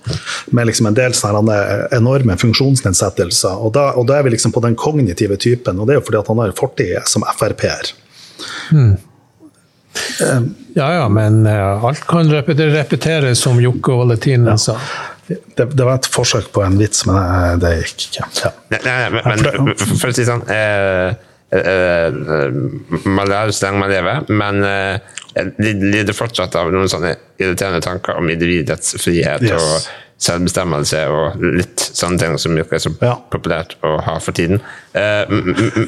med liksom en del sånne enorme funksjonsnedsettelser. Og da, og da, er vi liksom på den kognitive typen, og det er jo fordi at han har fortid som Frp-er. Um, ja ja, men uh, alt kan repeteres, som Jokke Valentin ja. sa. Det, det, var et forsøk på en vits, men det gikk ikke. Ja. Nei, nei, men, for, å si sånn eh, man lærer så lenge man lever, men de lider fortsatt av noen sånne irriterende tanker om individets frihet yes. og selvbestemmelse og litt sånne ting som ikke er så ja. populært å ha for tiden. Eh,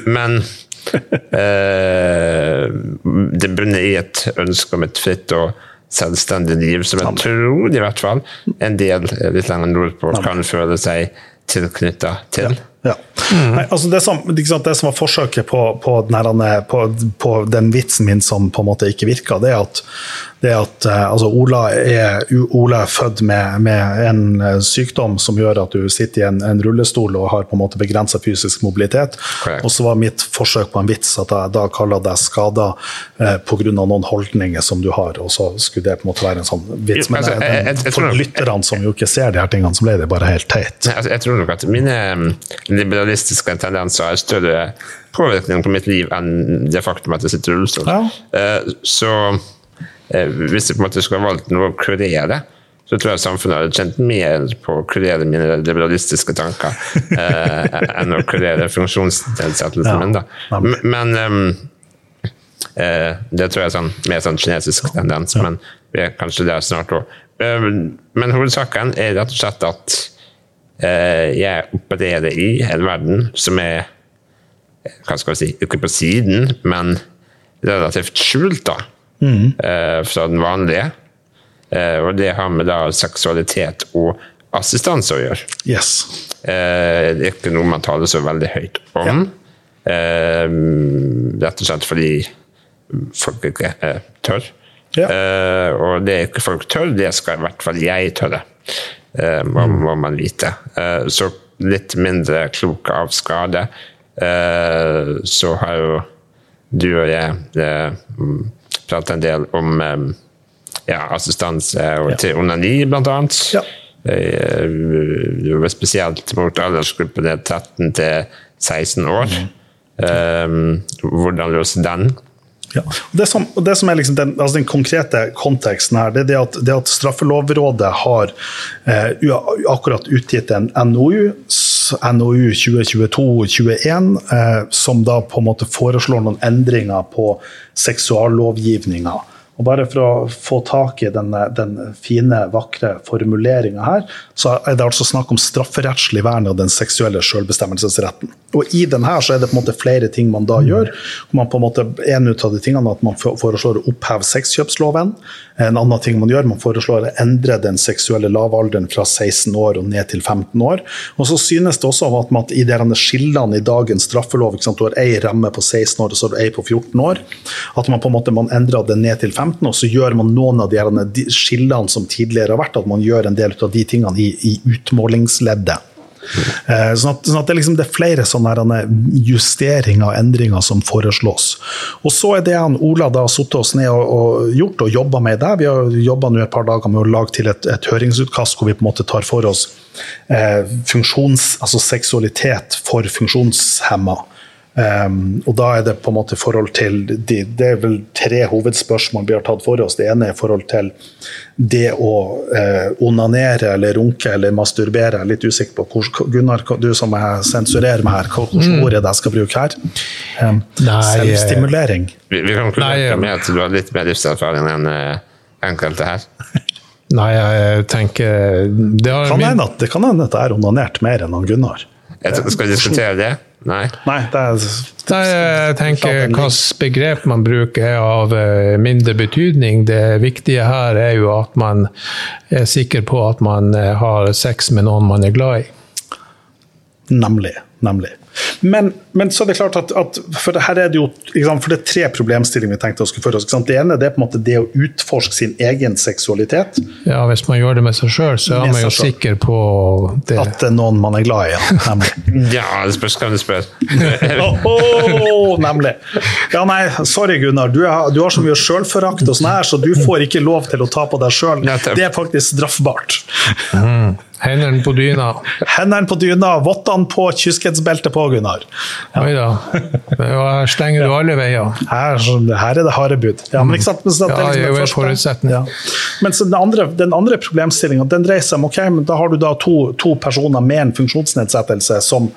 men eh, det bunner i et ønske om et fritt og selvstendig liv, som jeg tror i hvert fall en del litt lenger nordpå kan føle seg tilknytta til. Ja. Ja. Mm. Nei, altså det, som, det, som, var forsøket på, på, den, på, på, den vitsen min som på en måte ikke virka, det er at det at eh, altså Ola, er, Ola, er, født med, med, en eh, sykdom som gjør at du sitter i en, en rullestol og har på en måte begrensa fysisk mobilitet. Correct. Og så var mitt forsøk på en vits at jeg da kaller deg skada eh, pga. noen holdninger som du har. Og så skulle det på en måte være en sånn vits. Men altså, jeg, jeg, jeg, for lytterne som jo ikke ser de her tingene, så ble det bare helt teit. Altså, jeg tror nok at mine liberalistiske tendenser har større påvirkning på mitt liv enn det faktum at jeg sitter i rullestol. Ja. Uh, så Eh, hvis jeg på en måte skulle valgt noe å kurere, så tror jeg samfunnet hadde kjent mer på å kurere mine liberalistiske tanker eh, enn å kurere funksjonsnedsettelsen ja, min. Da. Men um, eh, Det tror jeg er sånn, mer sånn kinesisk tendens, men vi er kanskje der snart òg. Men hovedsaken er rett og slett at jeg opererer i en verden som er hva skal jeg si, ikke på siden, men relativt skjult. da mm. fra den vanlige. Eh, og det har med da seksualitet og assistanse å gjøre. Yes. Eh, det er ikke noe man taler så veldig høyt om. Ja. Rett og slett fordi folk ikke tør. Ja. og det ikke folk tør, det skal i hvert fall jeg tørre, må, mm. må man vite. så litt mindre klok av skade, så har jo du og jeg pratet en del om ja, assistanse og til onani, blant annet. Ja. Eh, spesielt mot aldersgruppene 13 til 16 år. Mm. hvordan løse den? Ja. Det, som, det som, er liksom den, altså den, konkrete konteksten her, det er det at, det at Straffelovrådet har eh, akkurat utgitt en NOU, NOU 2022-21, eh, som da på en måte foreslår noen endringer på seksuallovgivninga. Og bare for å få tak i den, den fine, vakre formuleringa her, så er det altså snakk om strafferettslig vern av den seksuelle selvbestemmelsesretten. Og i den her så er det på en måte flere ting man da gjør. Man på en måte, en ut av de tingene at man foreslår å oppheve sexkjøpsloven. En annen ting man gjør, man foreslår å endre den seksuelle lavalderen fra 16 år og ned til 15 år. Og så synes det også at man i de skillene i dagens straffelov, ikke sant, du har ei ramme på 16 år og så har du ei på 14 år, at man på en måte man endrer det ned til 15, og så gjør man noen av de skillene som tidligere har vært, at man gjør en del av de tingene i, i utmålingsleddet. Eh, sånn at, sånn at det, liksom, det, er flere sånne justeringer og endringer som foreslås. Og så er det han Ola da har satt oss ned og, og gjort og jobba med der. Vi har jobba et par dager med å lage til et, et, høringsutkast hvor vi på en måte tar for oss eh, funksjons, altså seksualitet for funksjonshemma. Um, og da er det på en måte forhold til de, Det er vel tre hovedspørsmål vi har tatt for oss. Det ene er i forhold til det å uh, onanere eller runke eller masturbere. Jeg er litt usikker på hvor, Gunnar, du som sensurerer meg her, hvilket mm. ord er det jeg skal bruke her? Um, selvstimulering. Vi, vi kan konkludere med at du har litt mer livserfaring enn uh, enkelte her. Nei, jeg tenker Det, kan hende at, det kan hende at jeg har onanert mer enn han Gunnar. Jeg skal vi diskutere det? Nei. Nei det er, Nei, jeg tenker hvilket begrep man bruker er av eh, mindre betydning. Det viktige her er jo at man er sikker på at man eh, har sex med noen man er glad i. Nemlig. Nemlig. Men, men, så er det klart at, at for her er det jo for det er tre problemstillinger vi tenkte å skulle føre oss. Det ene det er på en måte det å utforske sin egen seksualitet. Ja, Hvis man gjør det med seg sjøl, så er man jo sikker på det. At det er noen man er glad i. Ja, ja det spørs hvem du spør. oh, nemlig. Ja, nei, sorry Gunnar, du, har, du har så mye sjølforakt og sånn her, så du får ikke lov til å ta på deg sjøl. Det er faktisk straffbart. Mm. Hendene på dyna. Hendene på dyna, vottene på, kyskhetsbeltet på, Gunnar. Ja. Oi da. Her stenger du alle veier. Her, her er det harde bud. Ja, men, ikke sant, men, ja, det er jo en forutsetning. Ja. Men den andre, den andre problemstillinga dreier seg om ok, men da har du da to, to, personer med en funksjonsnedsettelse som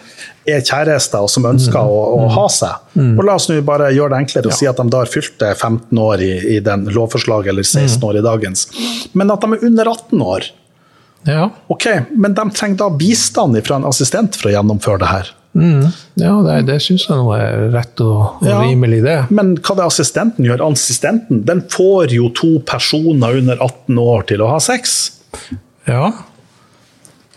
er kjærester og som ønsker mm. å, å, ha seg. Mm. Og La oss nå bare gjøre det enklere og si at de da har fylt 15 år i, i den lovforslaget, eller 16 mm. år i dagens. Men at de er under 18 år. Ja. Ok, Men de trenger da bistand fra en assistent for å gjennomføre det her? Mm. Ja, det, det syns jeg er rett og, og ja, rimelig, det. Men hva det assistenten gjør? Assistenten den får jo to personer under 18 år til å ha sex. Ja.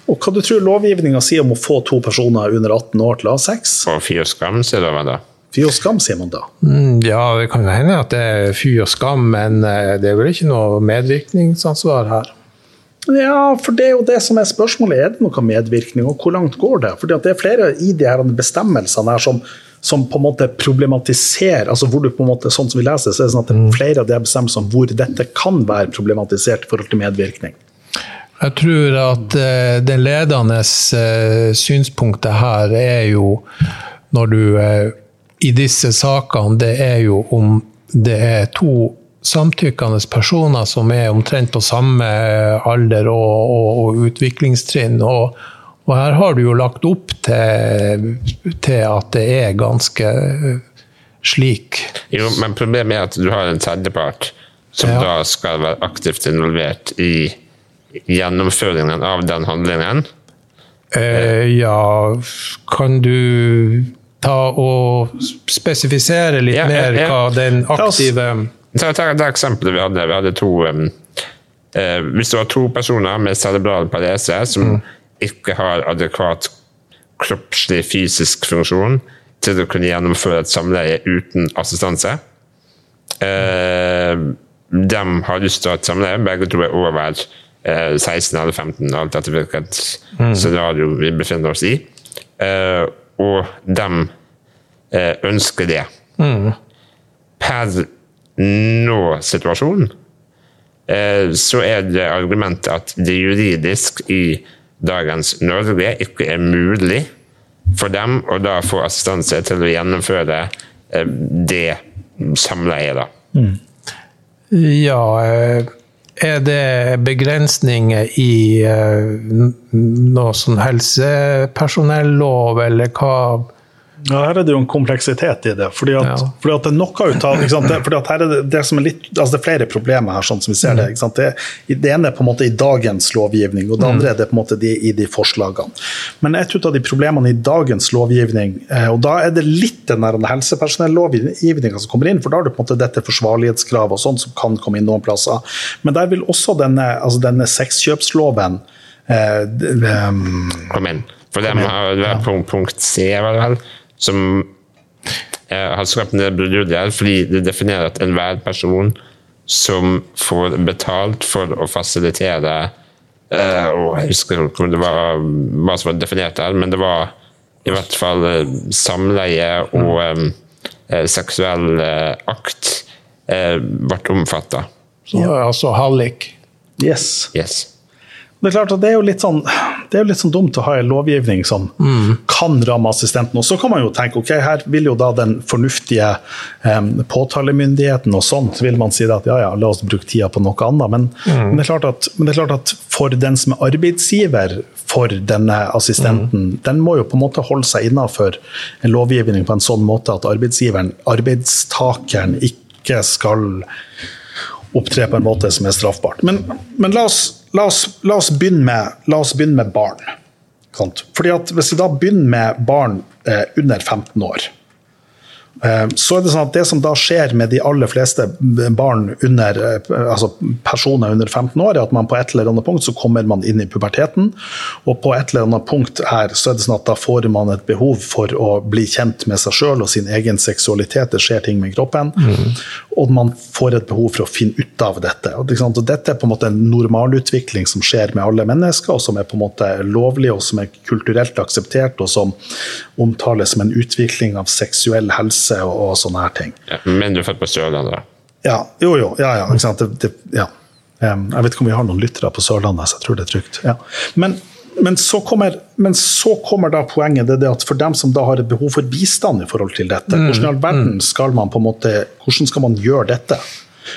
Og hva du tror lovgivninga sier om å få to personer under 18 år til å ha sex? Og fy og skam, sier de da? Fy og skam, sier man da. Mm, ja, det kan hende at det er fy og skam, men eh, det er vel ikke noe medvirkningsansvar her. Ja, for det er jo det som er spørsmålet. Er det noe medvirkning, og hvor langt går det? Fordi det er flere i de her bestemmelsene her som, som, på en måte problematiserer altså hvor du på en måte, sånn som vi leser, så er det sånn at det er mm. flere av de bestemmelsene hvor dette kan være problematisert i forhold til medvirkning. Jeg tror at uh, det ledende uh, synspunktet her er jo når du uh, I disse sakene, det er jo om det er to samtykkende personer som er omtrent på samme alder og, og, og utviklingstrinn. Og, og, her har du jo lagt opp til, til, at det er ganske slik. Jo, men problemet er at du har en tredjepart som ja. da skal være aktivt involvert i gjennomføringen av den handlingen. Eh, ja, kan du ta og spesifisere litt ja, mer hva den aktive Ta, ta det eksempelet vi hadde. Vi hadde to um, eh, Hvis det var to personer med cerebral parese som mm. ikke har adekvat kroppslig, fysisk funksjon til å kunne gjennomføre et samleie uten assistanse eh, De har lyst til å ha et samleie, begge to er over eh, 16 eller 15, alt etter hvilket mm. scenario vi befinner oss i. Eh, og de eh, ønsker det. Mm. Per nå-situasjonen, eh, så er det argumentet at det juridisk i dagens Norge ikke er mulig for dem å da få assistanse til å gjennomføre eh, det samleiet, da. Mm. Ja, eh, er det begrensninger i noe sånn helsepersonellov, eller hva Ja, her er det jo en kompleksitet i det. fordi at, Ja. fordi at det er noe ut av ikke sant? Det, fordi at her er det, det, som er litt, altså det er flere problemer her, sånn som vi ser det. ikke sant? Det, det ene er på en måte i dagens lovgivning, og det andre er det på en måte de, i de forslagene. Men et ut av de problemene i dagens lovgivning, eh, og da er det litt den der helsepersonellovgivninga som kommer inn, for da har du på en måte dette forsvarlighetskravet og sånn som kan komme inn noen plasser. Men der vil også denne, altså denne sexkjøpsloven eh, ehm, Kom inn. For det har er punkt C, var det vel, som eh, har skapt en del bruduljer, fordi det definerer at enhver person som får betalt for å fasilitere Uh, og Jeg husker ikke om det var hva som var definert der, men det var i hvert fall eh, samleie og eh, eh, seksuell uh, akt eh, ble omfatta. Så, Altså hallik. Yes. Yes. Det er klart at det er jo litt sånn, det er litt sånn dumt å ha en lovgivning som kan ramme assistenten. Og så kan man jo tenke ok, her vil jo da den fornuftige um, påtalemyndigheten og sånt, vil man si at ja ja, la oss bruke tida på noe annet. Men, men, det klart at, men det er klart at for den som er arbeidsgiver for denne assistenten, den må jo på en måte holde seg innafor en lovgivning på en sånn måte at arbeidsgiveren, arbeidstakeren, ikke skal opptre på en måte som er straffbart. Men, men la, oss, la, oss, la, oss begynne med, la oss begynne med barn. Sant? Fordi at Hvis vi da begynner med barn eh, under 15 år, så er det sånn at det som da skjer med de aller fleste barn under, eh, altså personer under 15 år, er at man på et eller annet punkt så kommer man inn i puberteten. Og på et eller annet punkt her så er det sånn at da får man et behov for å bli kjent med seg sjøl og sin egen seksualitet. Det skjer ting med kroppen. Og man får et behov for å finne ut av dette. Og dette er på en måte en normalutvikling som skjer med alle mennesker, og som er på en måte lovlig og som er kulturelt akseptert, og som omtales som en utvikling av seksuell helse og, og sånne her ting. Ja, men du er født på Sørlandet, da? Ja, jo, jo. Ja, ja. Ikke sant? Det, det, ja. Um, jeg vet ikke om vi har noen lyttere på Sørlandet, så jeg tror det er trygt. Ja. Men, men, så kommer, men så kommer da poenget det er at for dem som da har et behov for bistand i forhold til dette, hvordan i all verden skal man på en måte, hvordan skal man gjøre dette?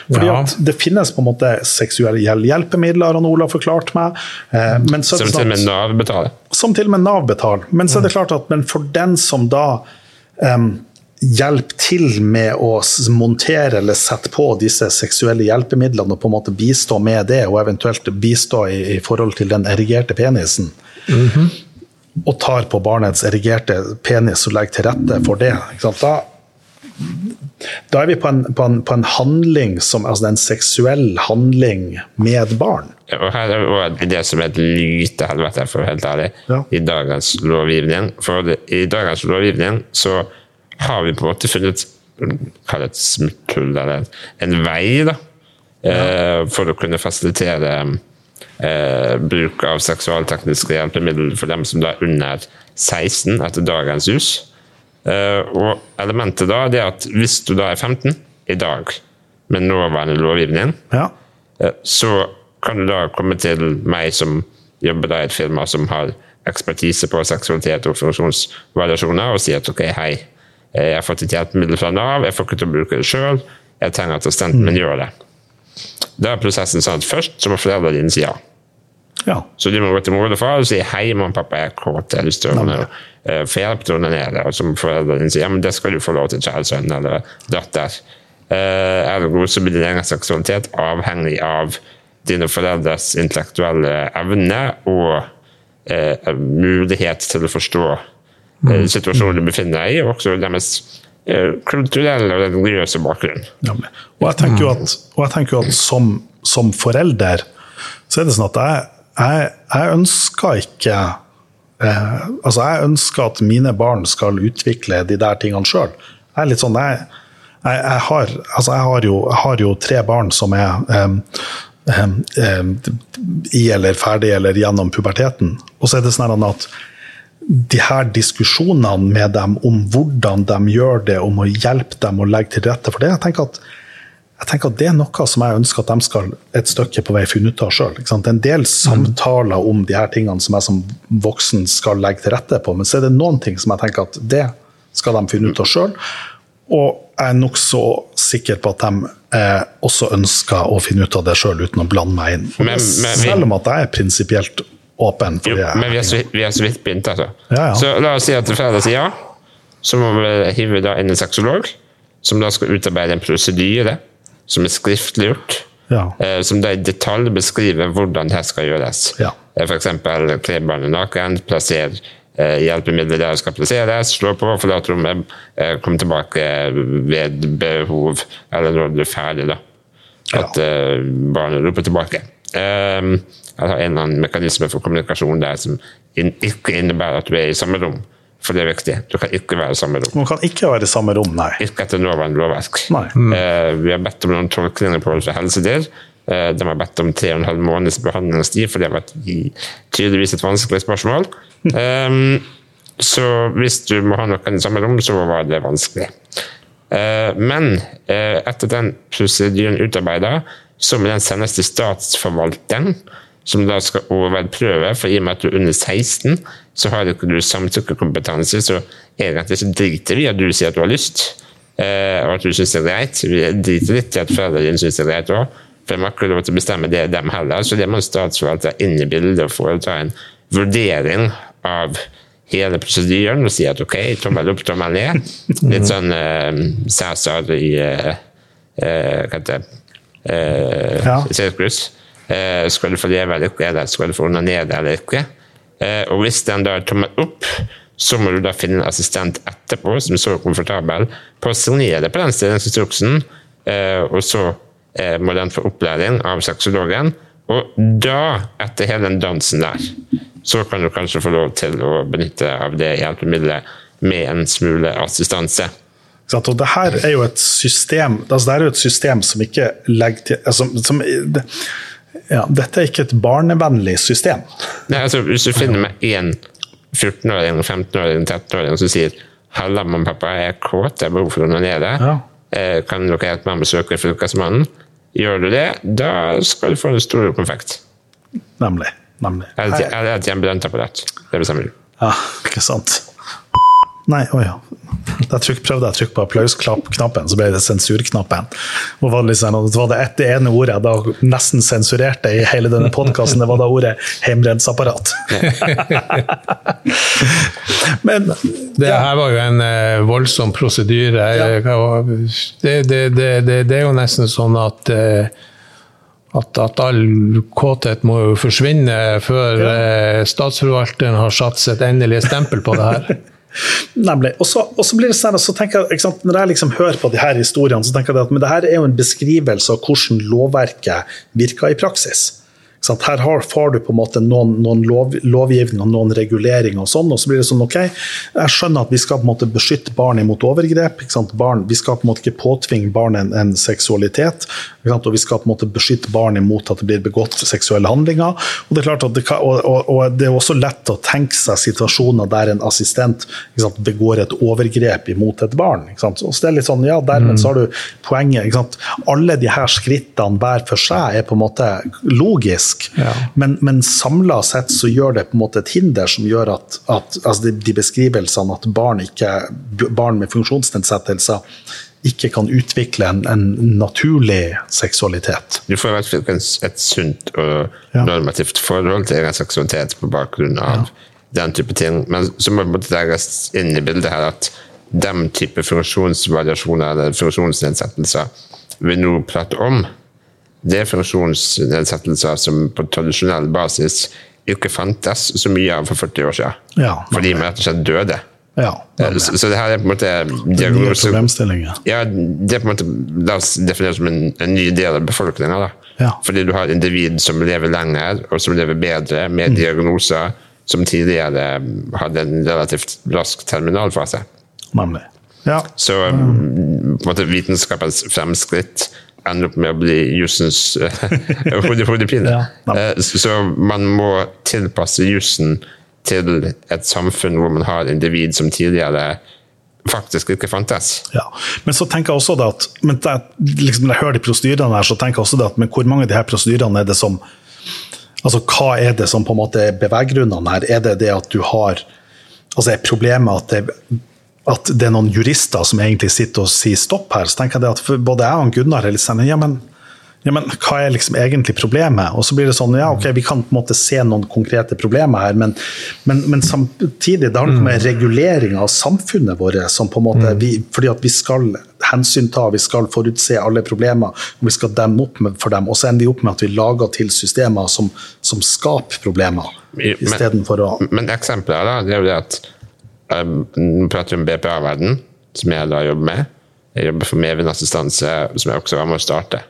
Fordi Ja. at Det finnes på en måte seksuelle hjelpemidler, har Ola forklart meg. eh, Men så Som til og sånn med Nav betaler? som til og med Nav betaler. Men så er det klart at men for den som da em, hjelper til med å montere eller sette på disse seksuelle hjelpemidlene og på en måte bistå med det, og eventuelt bistå i, i forhold til den erigerte penisen, og tar på barnets erigerte penis og legger til rette for det, ikke sant? da da er vi på en, på en, på en handling som altså en seksuell handling med barn. Ja, Og her er det som er et lite helvete, for å være helt ærlig, Ja. i dagens lovgivning. For i dagens lovgivning så har vi på en måte funnet kall et smutthull, eller en vei, da, eh, for å kunne fasilitere eh, bruk av seksualtekniske hjelpemidler for dem som da er under 16 etter dagens jus. Eh, og elementet da det er at hvis du da er 15 i dag, med nåværende lovgivning, Ja. Eh, så kan du da komme til meg som jobber i et firma som har ekspertise på seksualitet og funksjonsvariasjoner, og si at ok, hei, jeg har fått et hjelpemiddel fra Nav, jeg får ikke til å bruke det sjøl, jeg trenger at assistenten min gjør det. Da er prosessen sånn at først så må foreldrene dine si ja. ja. Så du må gå til mor og far og si hei, mamma og pappa, jeg er kåt, jeg har lyst til å uh, få hjelp til å onanere. Og så må foreldrene dine si ja, men det skal du få lov til, kjære sønn eller datter. Uh, Ergo så blir din egen seksualitet avhengig av dine foreldres intellektuelle evne og eh, mulighet til å forstå eh, situasjonen du befinner deg i, og også deres eh, kulturelle og religiøse bakgrunn. Ja, og jeg tenker jo at, og jeg tenker jo at som, som forelder så er det sånn at jeg, jeg, jeg ønsker ikke eh, Altså, jeg ønsker at mine barn skal utvikle de der tingene sjøl. Jeg er litt sånn jeg, jeg, jeg, har, altså jeg, har jo, jeg har jo tre barn som er eh, em, i eller ferdig eller gjennom puberteten. Og så er det sånn at de her diskusjonene med dem om hvordan de gjør det, om å hjelpe dem og legge til rette for det, jeg tenker at jeg tenker at Det er noe som jeg ønsker at de skal et stykke på vei finne ut av sjøl. En del samtaler om de her tingene som jeg som voksen skal legge til rette på, men så er det noen ting som jeg tenker at det skal de finne ut av sjøl. Og jeg er nokså sikker på at de eh, også ønsker å finne ut av det sjøl uten å blande meg inn. Men- men selv om at jeg er prinsipielt åpen Jo, men vi har, så, vi har så vidt begynt, altså. Ja, ja. Så la oss si at Fredag sier ja. så må vi hive da inn en sexolog, som da skal utarbeide en prosedyre som er skriftliggjort. Ja. Eh, som da i detalj beskriver hvordan det skal gjøres. Ja. Eh, F.eks. kle barnet naken, plassere eh, hjelpemidler der det skal plasseres, slå på, forlate rommet, eh, komme tilbake ved behov, eller når du er ferdig. da. At eh, barnet roper tilbake. Um, har en eller annen mekanisme for kommunikasjon der som ikke innebærer at du er i samme rom. For det er viktig. Du kan ikke være i samme rom. Man kan ikke være i samme rom, nei. Ikke etter nåværende lovverk. Nei. Eh, vi har bedt om noen tolkninger på fra Helsedyr. Eh, de har bedt om tre og en halv måneds behandlingstid, for det har vært tydeligvis et vanskelig spørsmål. Eh, så hvis du må ha noen i samme rom, så var det vanskelig. Eh, men eh, etter den prosedyren utarbeida, så må den sendes til statsforvalteren, som da skal overprøve. For i og med at du er under 16, så har ikke du samtykkekompetanse, så egentlig så driter vi at du sier at du har lyst, eh, og at du syns det er greit. Vi driter litt i at foreldrene dine syns det er greit òg, for de har ikke lov til å bestemme det dem heller. Så det må statsforvalter inn i bildet og foreta en vurdering av hele prosedyren og si at OK, tommel opp, tommel ned. Litt sånn uh, Cæsar i uh, uh, Hva heter det? Uh, Ja. Sirkus. Uh, skal du få leve eller ikke, eller skal du få onanere eller ikke? Uh, og hvis den da er tommel opp, så må du da finne en assistent etterpå som er så komfortabel på å signere på den stillingsinstruksen, uh, og så må den få opplæring av sexologen. Og da, etter hele den dansen der, så kan du kanskje få lov til å benytte av det hjelpemiddelet med en smule assistanse. Og det her er jo et system altså det er jo et system som ikke legger til altså, som, det, ja, Dette er ikke et barnevennlig system. Nei, altså, hvis du finner med én 14-åring, 15-åring, 13-åring som sier 'Halla, mamma og pappa, jeg er kåt, jeg har behov for å onanere', Ja. eh, 'kan dere hjelpe meg med å søke Fylkesmannen'? Gjør du det, da skal du få en stor konfekt. Nemlig. nemlig. Eller et- eller apparat. Det bestemmer du. Ja, ikke sant. Nei, å ja. Jeg trykk, prøvde jeg å trykke på applausknappen, så ble det sensurknappen. Og var det, liksom, det var det ett det ene ordet jeg da nesten sensurerte i hele denne podkasten, det var da ordet hjemmebrentapparat. Men Det her var jo en eh, voldsom prosedyre. Ja. Det, det, det, det, det er jo nesten sånn at eh, at, at all kåthet må jo forsvinne før eh, statsforvalteren har satt sitt endelige stempel på det her. Nemlig. Og så, blir det sånn, så tenker jeg, sant, Når jeg liksom hører på de her historiene, så tenker jeg at men det her er jo en beskrivelse av hvordan lovverket virker i praksis. Her har, får du på en måte noen, noen lov, lovgivning og noen reguleringer, og sånn, og så blir det sånn OK, jeg skjønner at vi skal på en måte beskytte barn imot overgrep. Barn, vi skal på en måte ikke påtvinge barn en, en seksualitet, og vi skal på en måte beskytte barn imot at det blir begått seksuelle handlinger. Og det er det kan, og, og, og det er også lett å tenke seg situasjoner der en assistent sant, begår et overgrep imot et barn. Så det er litt sånn, ja, Dermed så har du poenget. Alle de her skrittene hver for seg er på en måte logisk, Ja. men, men samla sett så gjør det på en måte et hinder som gjør at, at altså de, de beskrivelsene at barn, ikke, barn med funksjonsnedsettelser ikke kan utvikle en, en naturlig seksualitet. Du får i hvert fall et, sunt og normativt forhold til egen seksualitet på bakgrunn av den type ting. Men så må det legges inn i bildet her at den type funksjonsvariasjoner eller funksjonsnedsettelser vi nå prater om, det er funksjonsnedsettelser som på tradisjonell basis ikke fantes så mye av for 40 år siden. Ja, fordi man rett og slett døde. Ja, Eh, Så, så det her er på en måte Nye er problemstillinger. Ja, det er på en måte, La oss definere det som en, en ny del av befolkninga. Ja. Fordi du har individ som lever lenger, og som lever bedre, med Mm. diagnoser som tidligere hadde en relativt rask terminalfase. Nemlig. Ja. Så um, på en måte vitenskapens fremskritt ender opp med å bli jussens eh, hodepine. Ja. Eh, Så så man må tilpasse jussen til et samfunn hvor man har individ som tidligere faktisk ikke fantes. Ja. Men så tenker jeg også det at men det, liksom, Når jeg hører de prosedyrene her, så tenker jeg også det at men hvor mange av de her prosedyrene er det som Altså, Hva er det som på en måte er beveggrunnene her? Er det det at du har altså Er problemet at det, at det er noen jurister som egentlig sitter og sier stopp her? Så tenker jeg at både jeg og Gunnar er litt sånn ja, men ja, men hva er liksom egentlig problemet? Og så blir det sånn, ja, ok, vi kan på en måte se noen konkrete problemer her, men, men, men samtidig, det har noe med regulering av samfunnet vårt som på en måte, vi, fordi at vi skal hensynta, vi skal forutse alle problemer, og vi skal demme opp for dem. Og så ender vi opp med at vi lager til systemer som, som skaper problemer, istedenfor å Men eksempelet da, det er jo det at um, Nå prater vi om BPA-verden, som jeg da jobber med. Jeg jobber for medvindassistanse, som jeg også var med å starte.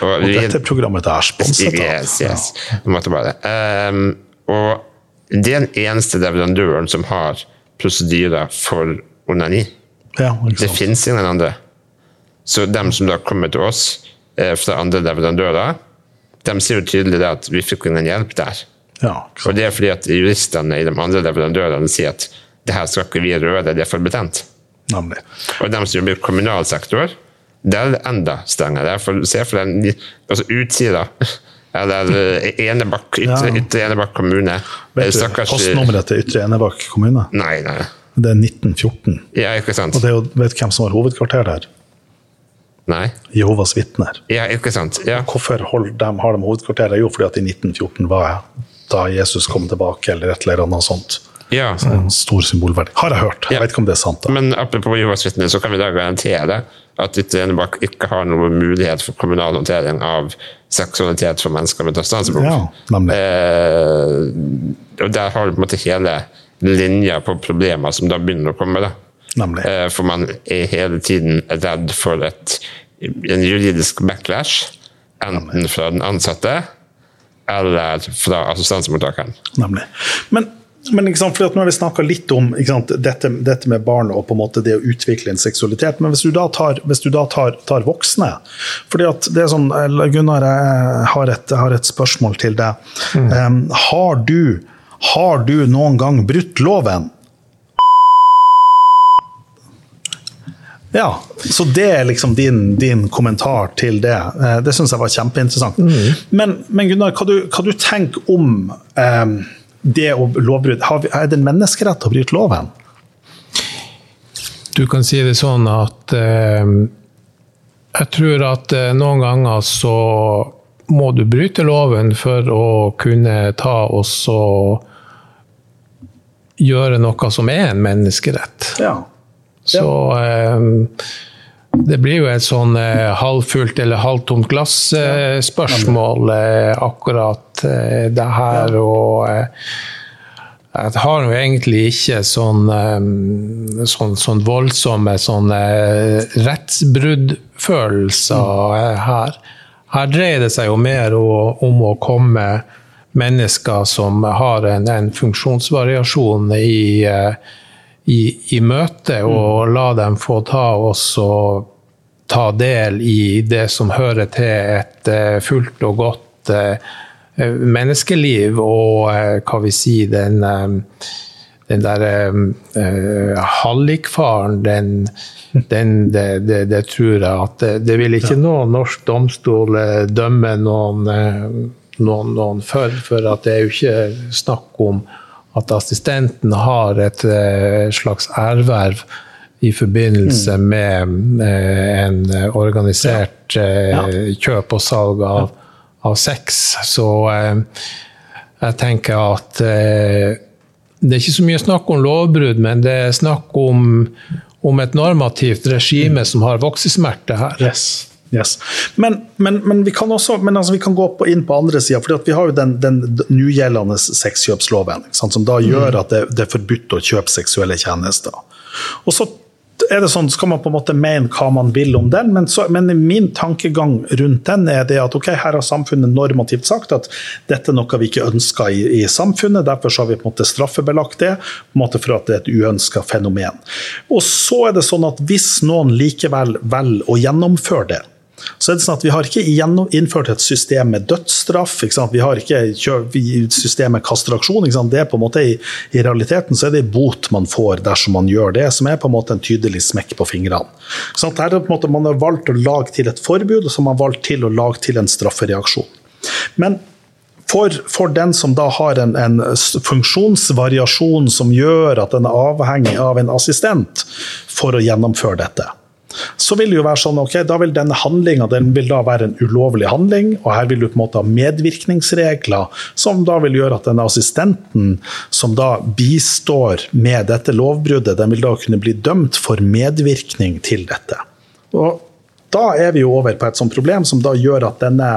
Og, og dette programmet er sponset av. Yes, yes. måtte bare. Um, og det er den eneste leverandøren som har prosedyrer for onani. Ja, det finnes ingen andre. Så dem som da kommer til oss eh, fra andre leverandører, de sier jo tydelig at vi fikk ingen hjelp der. Ja, og det er fordi at juristene i de andre leverandørene sier at det her skal ikke vi røre, det er for betent. Nemlig. Og de som jobber i kommunal sektor, det er enda strengere. For, se for deg altså Utsida. Eller eh, Enebakk, ytre, ja. ytre Enebakk kommune. Vet du postnummeret til Ytre Enebakk kommune? Nei, nei. Det er 1914. Ja, ikke sant. Og det er jo, vet du hvem som har hovedkvarter der? Nei. Jehovas vitner. Ja, ikke sant. Ja. Hvorfor de, har de hovedkvarteret? Jo, fordi at i 1914 var da Jesus kom tilbake, eller et eller annet sånt. Ja. En stor symbolverdi. Har jeg hørt. Jeg ja. vet ikke om det er sant. da. Men apropos Jehovas vitner, så kan vi da garantere at Ytre Enebakk ikke har noen mulighet for kommunal håndtering av seksualitet for mennesker med dødsdansebehov. Ja, eh, og der har du på en måte hele linja på problemer som da begynner å komme. da. Eh, for man er hele tiden redd for et, en juridisk backlash, enten Nemlig. fra den ansatte eller fra assistansemottakeren. Nemlig. Men men ikke sant, for Nå har vi snakka litt om sant, dette, dette, med barn og på en måte det å utvikle en seksualitet. Men hvis du da tar, du da tar, tar voksne fordi at det er sånn, Gunnar, jeg har et, har et spørsmål til deg. Mm. Um, har, du, har du noen gang brutt loven? Ja, så det er liksom din, din kommentar til det. Eh, det syns jeg var kjempeinteressant. Mm. Men, men, Gunnar, hva du, hva du tenker om um, det å lovbrudd Er det en menneskerett å bryte loven? Du kan si det sånn at eh, jeg tror at eh, noen ganger så må du bryte loven for å kunne ta og så gjøre noe som er en menneskerett. Ja. Ja. Så eh, det blir jo et sånn eh, halvfullt eller halvtomt glass-spørsmål, eh, akkurat eh, det her. Og eh, jeg har jo egentlig ikke sånn, eh, sånn, sånn voldsomme sånne rettsbruddfølelser her. Her dreier det seg jo mer om å komme mennesker som har en, en funksjonsvariasjon i i, i møte, og la dem få ta også ta del i det som hører til et uh, fullt og godt uh, menneskeliv, og uh, hva vi sier, den, den der uh, hallikfaren, den, den det, det, det, tror jeg at det, det vil ikke noen norsk domstol dømme noen, noen, noen for, for at det er jo ikke snakk om at assistenten har et eh, slags ærverv i forbindelse mm. med en organisert. Ja. kjøp og salg av, av sex. Så eh, jeg tenker at eh, det er ikke så mye snakk om lovbrudd, men det er snakk om, om et normativt regime som har voksesmerte her. Yes. Yes. Men, men, men, vi kan også men altså, vi kan gå på, inn på andre sida. Vi har jo den, den nugjeldende sexkjøpsloven, som da gjør mm. at det, det, er forbudt å kjøpe seksuelle tjenester. Og så er det sånn, skal man på en måte mene hva man vil om den, men, så, men min tankegang rundt den er det at ok, her har samfunnet normativt sagt at dette er noe vi ikke ønsker i, i samfunnet, derfor har vi på en måte straffebelagt det på en måte for at det er et uønska fenomen. Og så er det sånn at hvis noen likevel velger å gjennomføre det, så er det sånn at Vi har ikke innført et system med dødsstraff. Vi har ikke et system med kastraksjon. Det er på en måte i, i, realiteten så er det bot man får dersom man gjør det, som er på en måte en tydelig smekk på fingrene. Sånn at på en måte Man har valgt å lage til et forbud, og så har man valgt til å lage til en straffereaksjon. Men for, for, den som da har en, en, funksjonsvariasjon som gjør at den er avhengig av en assistent for å gjennomføre dette, så vil det jo være sånn ok, da vil denne handlinga da være en ulovlig handling, og her vil du på en måte ha medvirkningsregler som da vil gjøre at denne assistenten som da bistår med dette lovbruddet, den vil da kunne bli dømt for medvirkning til dette. Og da er vi jo over på et sånt problem som da gjør at denne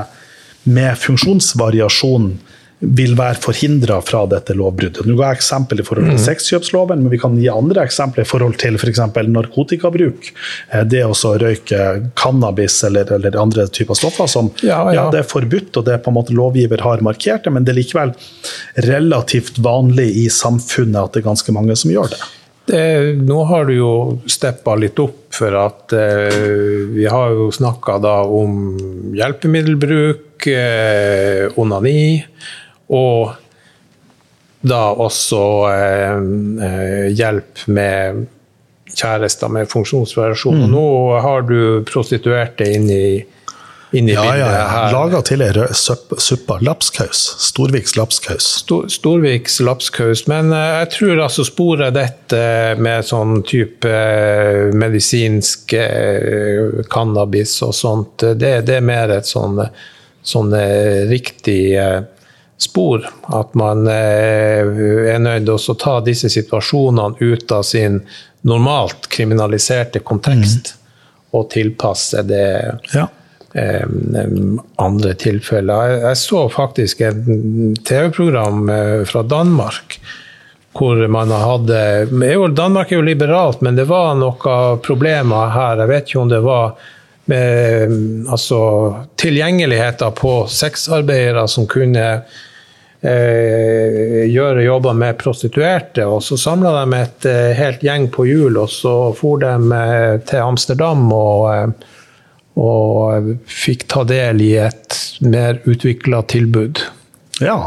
med funksjonsvariasjon vil være forhindra fra dette lovbruddet. Nå ga jeg eksempel i forhold til mm. sexkjøpsloven, men vi kan gi andre eksempler i forhold til f.eks. For narkotikabruk. Eh, det å røyke cannabis eller, eller, andre typer stoffer som ja, ja. ja, det er forbudt, og det er på en måte lovgiver har markert det, men det er likevel relativt vanlig i samfunnet at det er ganske mange som gjør det. Det, nå har du jo steppa litt opp, for at eh, vi har jo snakka om hjelpemiddelbruk, eh, onani, og da også eh, eh, hjelp med kjærester med funksjonsvariasjon. Mm. Nå har du prostituerte inn i inn i ja, bildet ja, ja. Laga til ei suppe. Lapskaus. Storviks lapskaus. Stor, Storviks lapskaus. Men eh, jeg tror altså sporet dette med sånn type eh, medisinsk eh, cannabis og sånt, det, det, er mer et sånn, sånn riktig spor. At man er nødt til å ta disse situasjonene ut av sin normalt kriminaliserte kontekst, mm. og tilpasse det. Ja andre tilfeller. Jeg så faktisk et TV-program eh, fra Danmark hvor man hadde Danmark er jo liberalt, men det var noen problemer her. Jeg vet ikke om det var med altså, tilgjengeligheten på sexarbeidere som kunne eh, gjøre jobber med prostituerte. Og så samla de et eh, helt gjeng på hjul, og så for de eh, til Amsterdam og eh, og fikk ta del i et mer utvikla tilbud. Ja.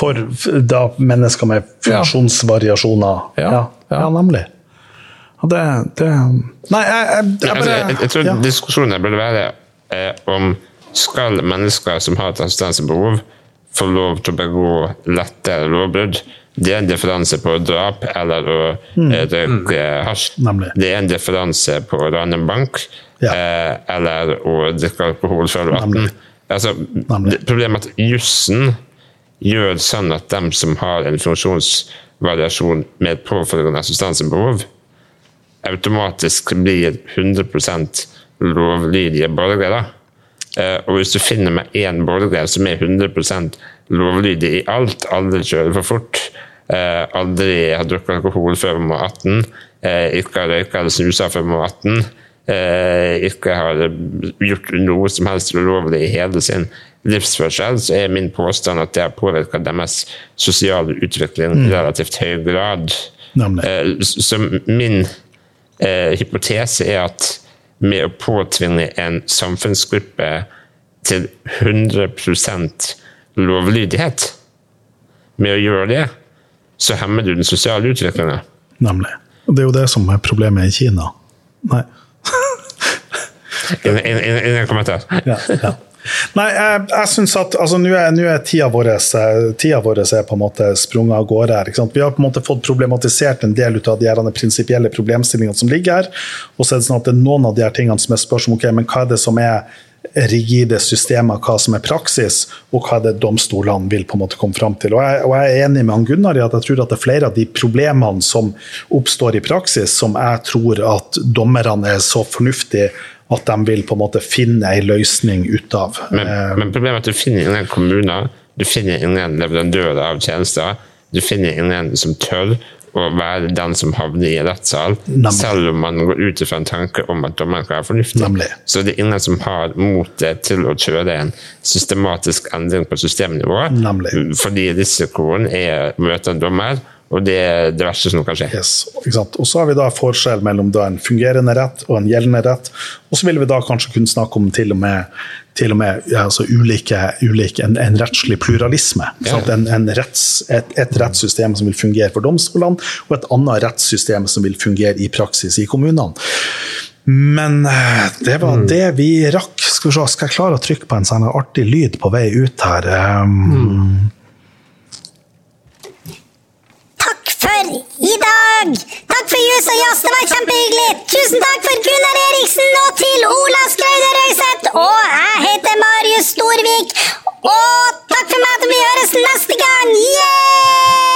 For da mennesker med funksjonsvariasjoner. Ja, ja, ja. ja nemlig. Det, det, Nei, jeg, jeg, jeg, bare, jeg, jeg tror diskusjonen burde være eh, om skal mennesker som har et assistansebehov, få lov til å begå lettere lovbrudd. Det er en differanse på drap eller å mm. Eh, røyke hasj. Det er en differanse på å rane en bank ja. eh, eller å drikke alkohol før 18. Altså, problemet er at jussen gjør sånn at dem som har en funksjonsvariasjon med påfølgende assistansebehov, automatisk blir 100% lovlydige borgere. Eh, og hvis du finner med én borger som er 100 lovlydig i alt, aldri kjører for fort, eh, aldri har drukket alkohol før man var 18, eh, ikke har røyka eller snusa før man var 18, Eh, ikke har gjort noe som helst ulovlig i hele sin livsførsel, så er min påstand at det har påvirka deres sosiale utvikling i mm. relativt høy grad. Eh, så min hypotese er at med å påtvinge en samfunnsgruppe til 100% lovlydighet, med å gjøre det, så hemmer du den sosiale utviklinga. Nemlig. Og det er jo det som er problemet i Kina. Nei. En kommentar. Ja, ja. Nei, jeg, jeg synes at altså, Nå er, er tida vår tida vår er på en måte sprunget av gårde. her. Vi har på en måte fått problematisert en del av de prinsipielle problemstillingene som ligger her. Og så er det sånn at det er noen av de her tingene som er spørsmål ok, men hva er det som er rigide systemer, hva som er praksis, og hva det domstolene vil på en måte komme fram til. Og jeg, og jeg, er enig med han Gunnar i at jeg tror at det er flere av de problemene som oppstår i praksis, som jeg tror at dommerne er så fornuftige at de vil på en måte finne en løsning ut av. Men, eh, men problemet er at du finner ingen kommuner, du finner ingen leverandører av tjenester. Du finner ingen som tør å være den som havner i rettssal, selv om man går ut fra en tanke om at dommeren kan være fornuftig. Nemlig. Så det er ingen som har motet til å kjøre en systematisk endring på systemnivå, Nemlig. fordi risikoen er å møte en dommer og det er det verste som kan skje. Yes, og så har vi da forskjell mellom en fungerende rett og en gjeldende rett. Og så vil vi da kanskje kunne snakke om til og med, til og med ja, altså ulike, ulike, en, en, rettslig pluralisme. Ja. En, en retts, et, et, rettssystem som vil fungere for domstolene, og et annet rettssystem som vil fungere i praksis i kommunene. Men eh, det var mm. det vi rakk. Skal, vi se, skal jeg klare å trykke på en sånn artig lyd på vei ut her? Um, mm. For i dag! Takk for! Jus og Jazz, det var kjempehyggelig. Tusen takk for Gunnar Eriksen og til Ola Skreide Røiseth. Og jeg heter Marius Storvik. Og takk for meg til vi høres neste gang. Yeah!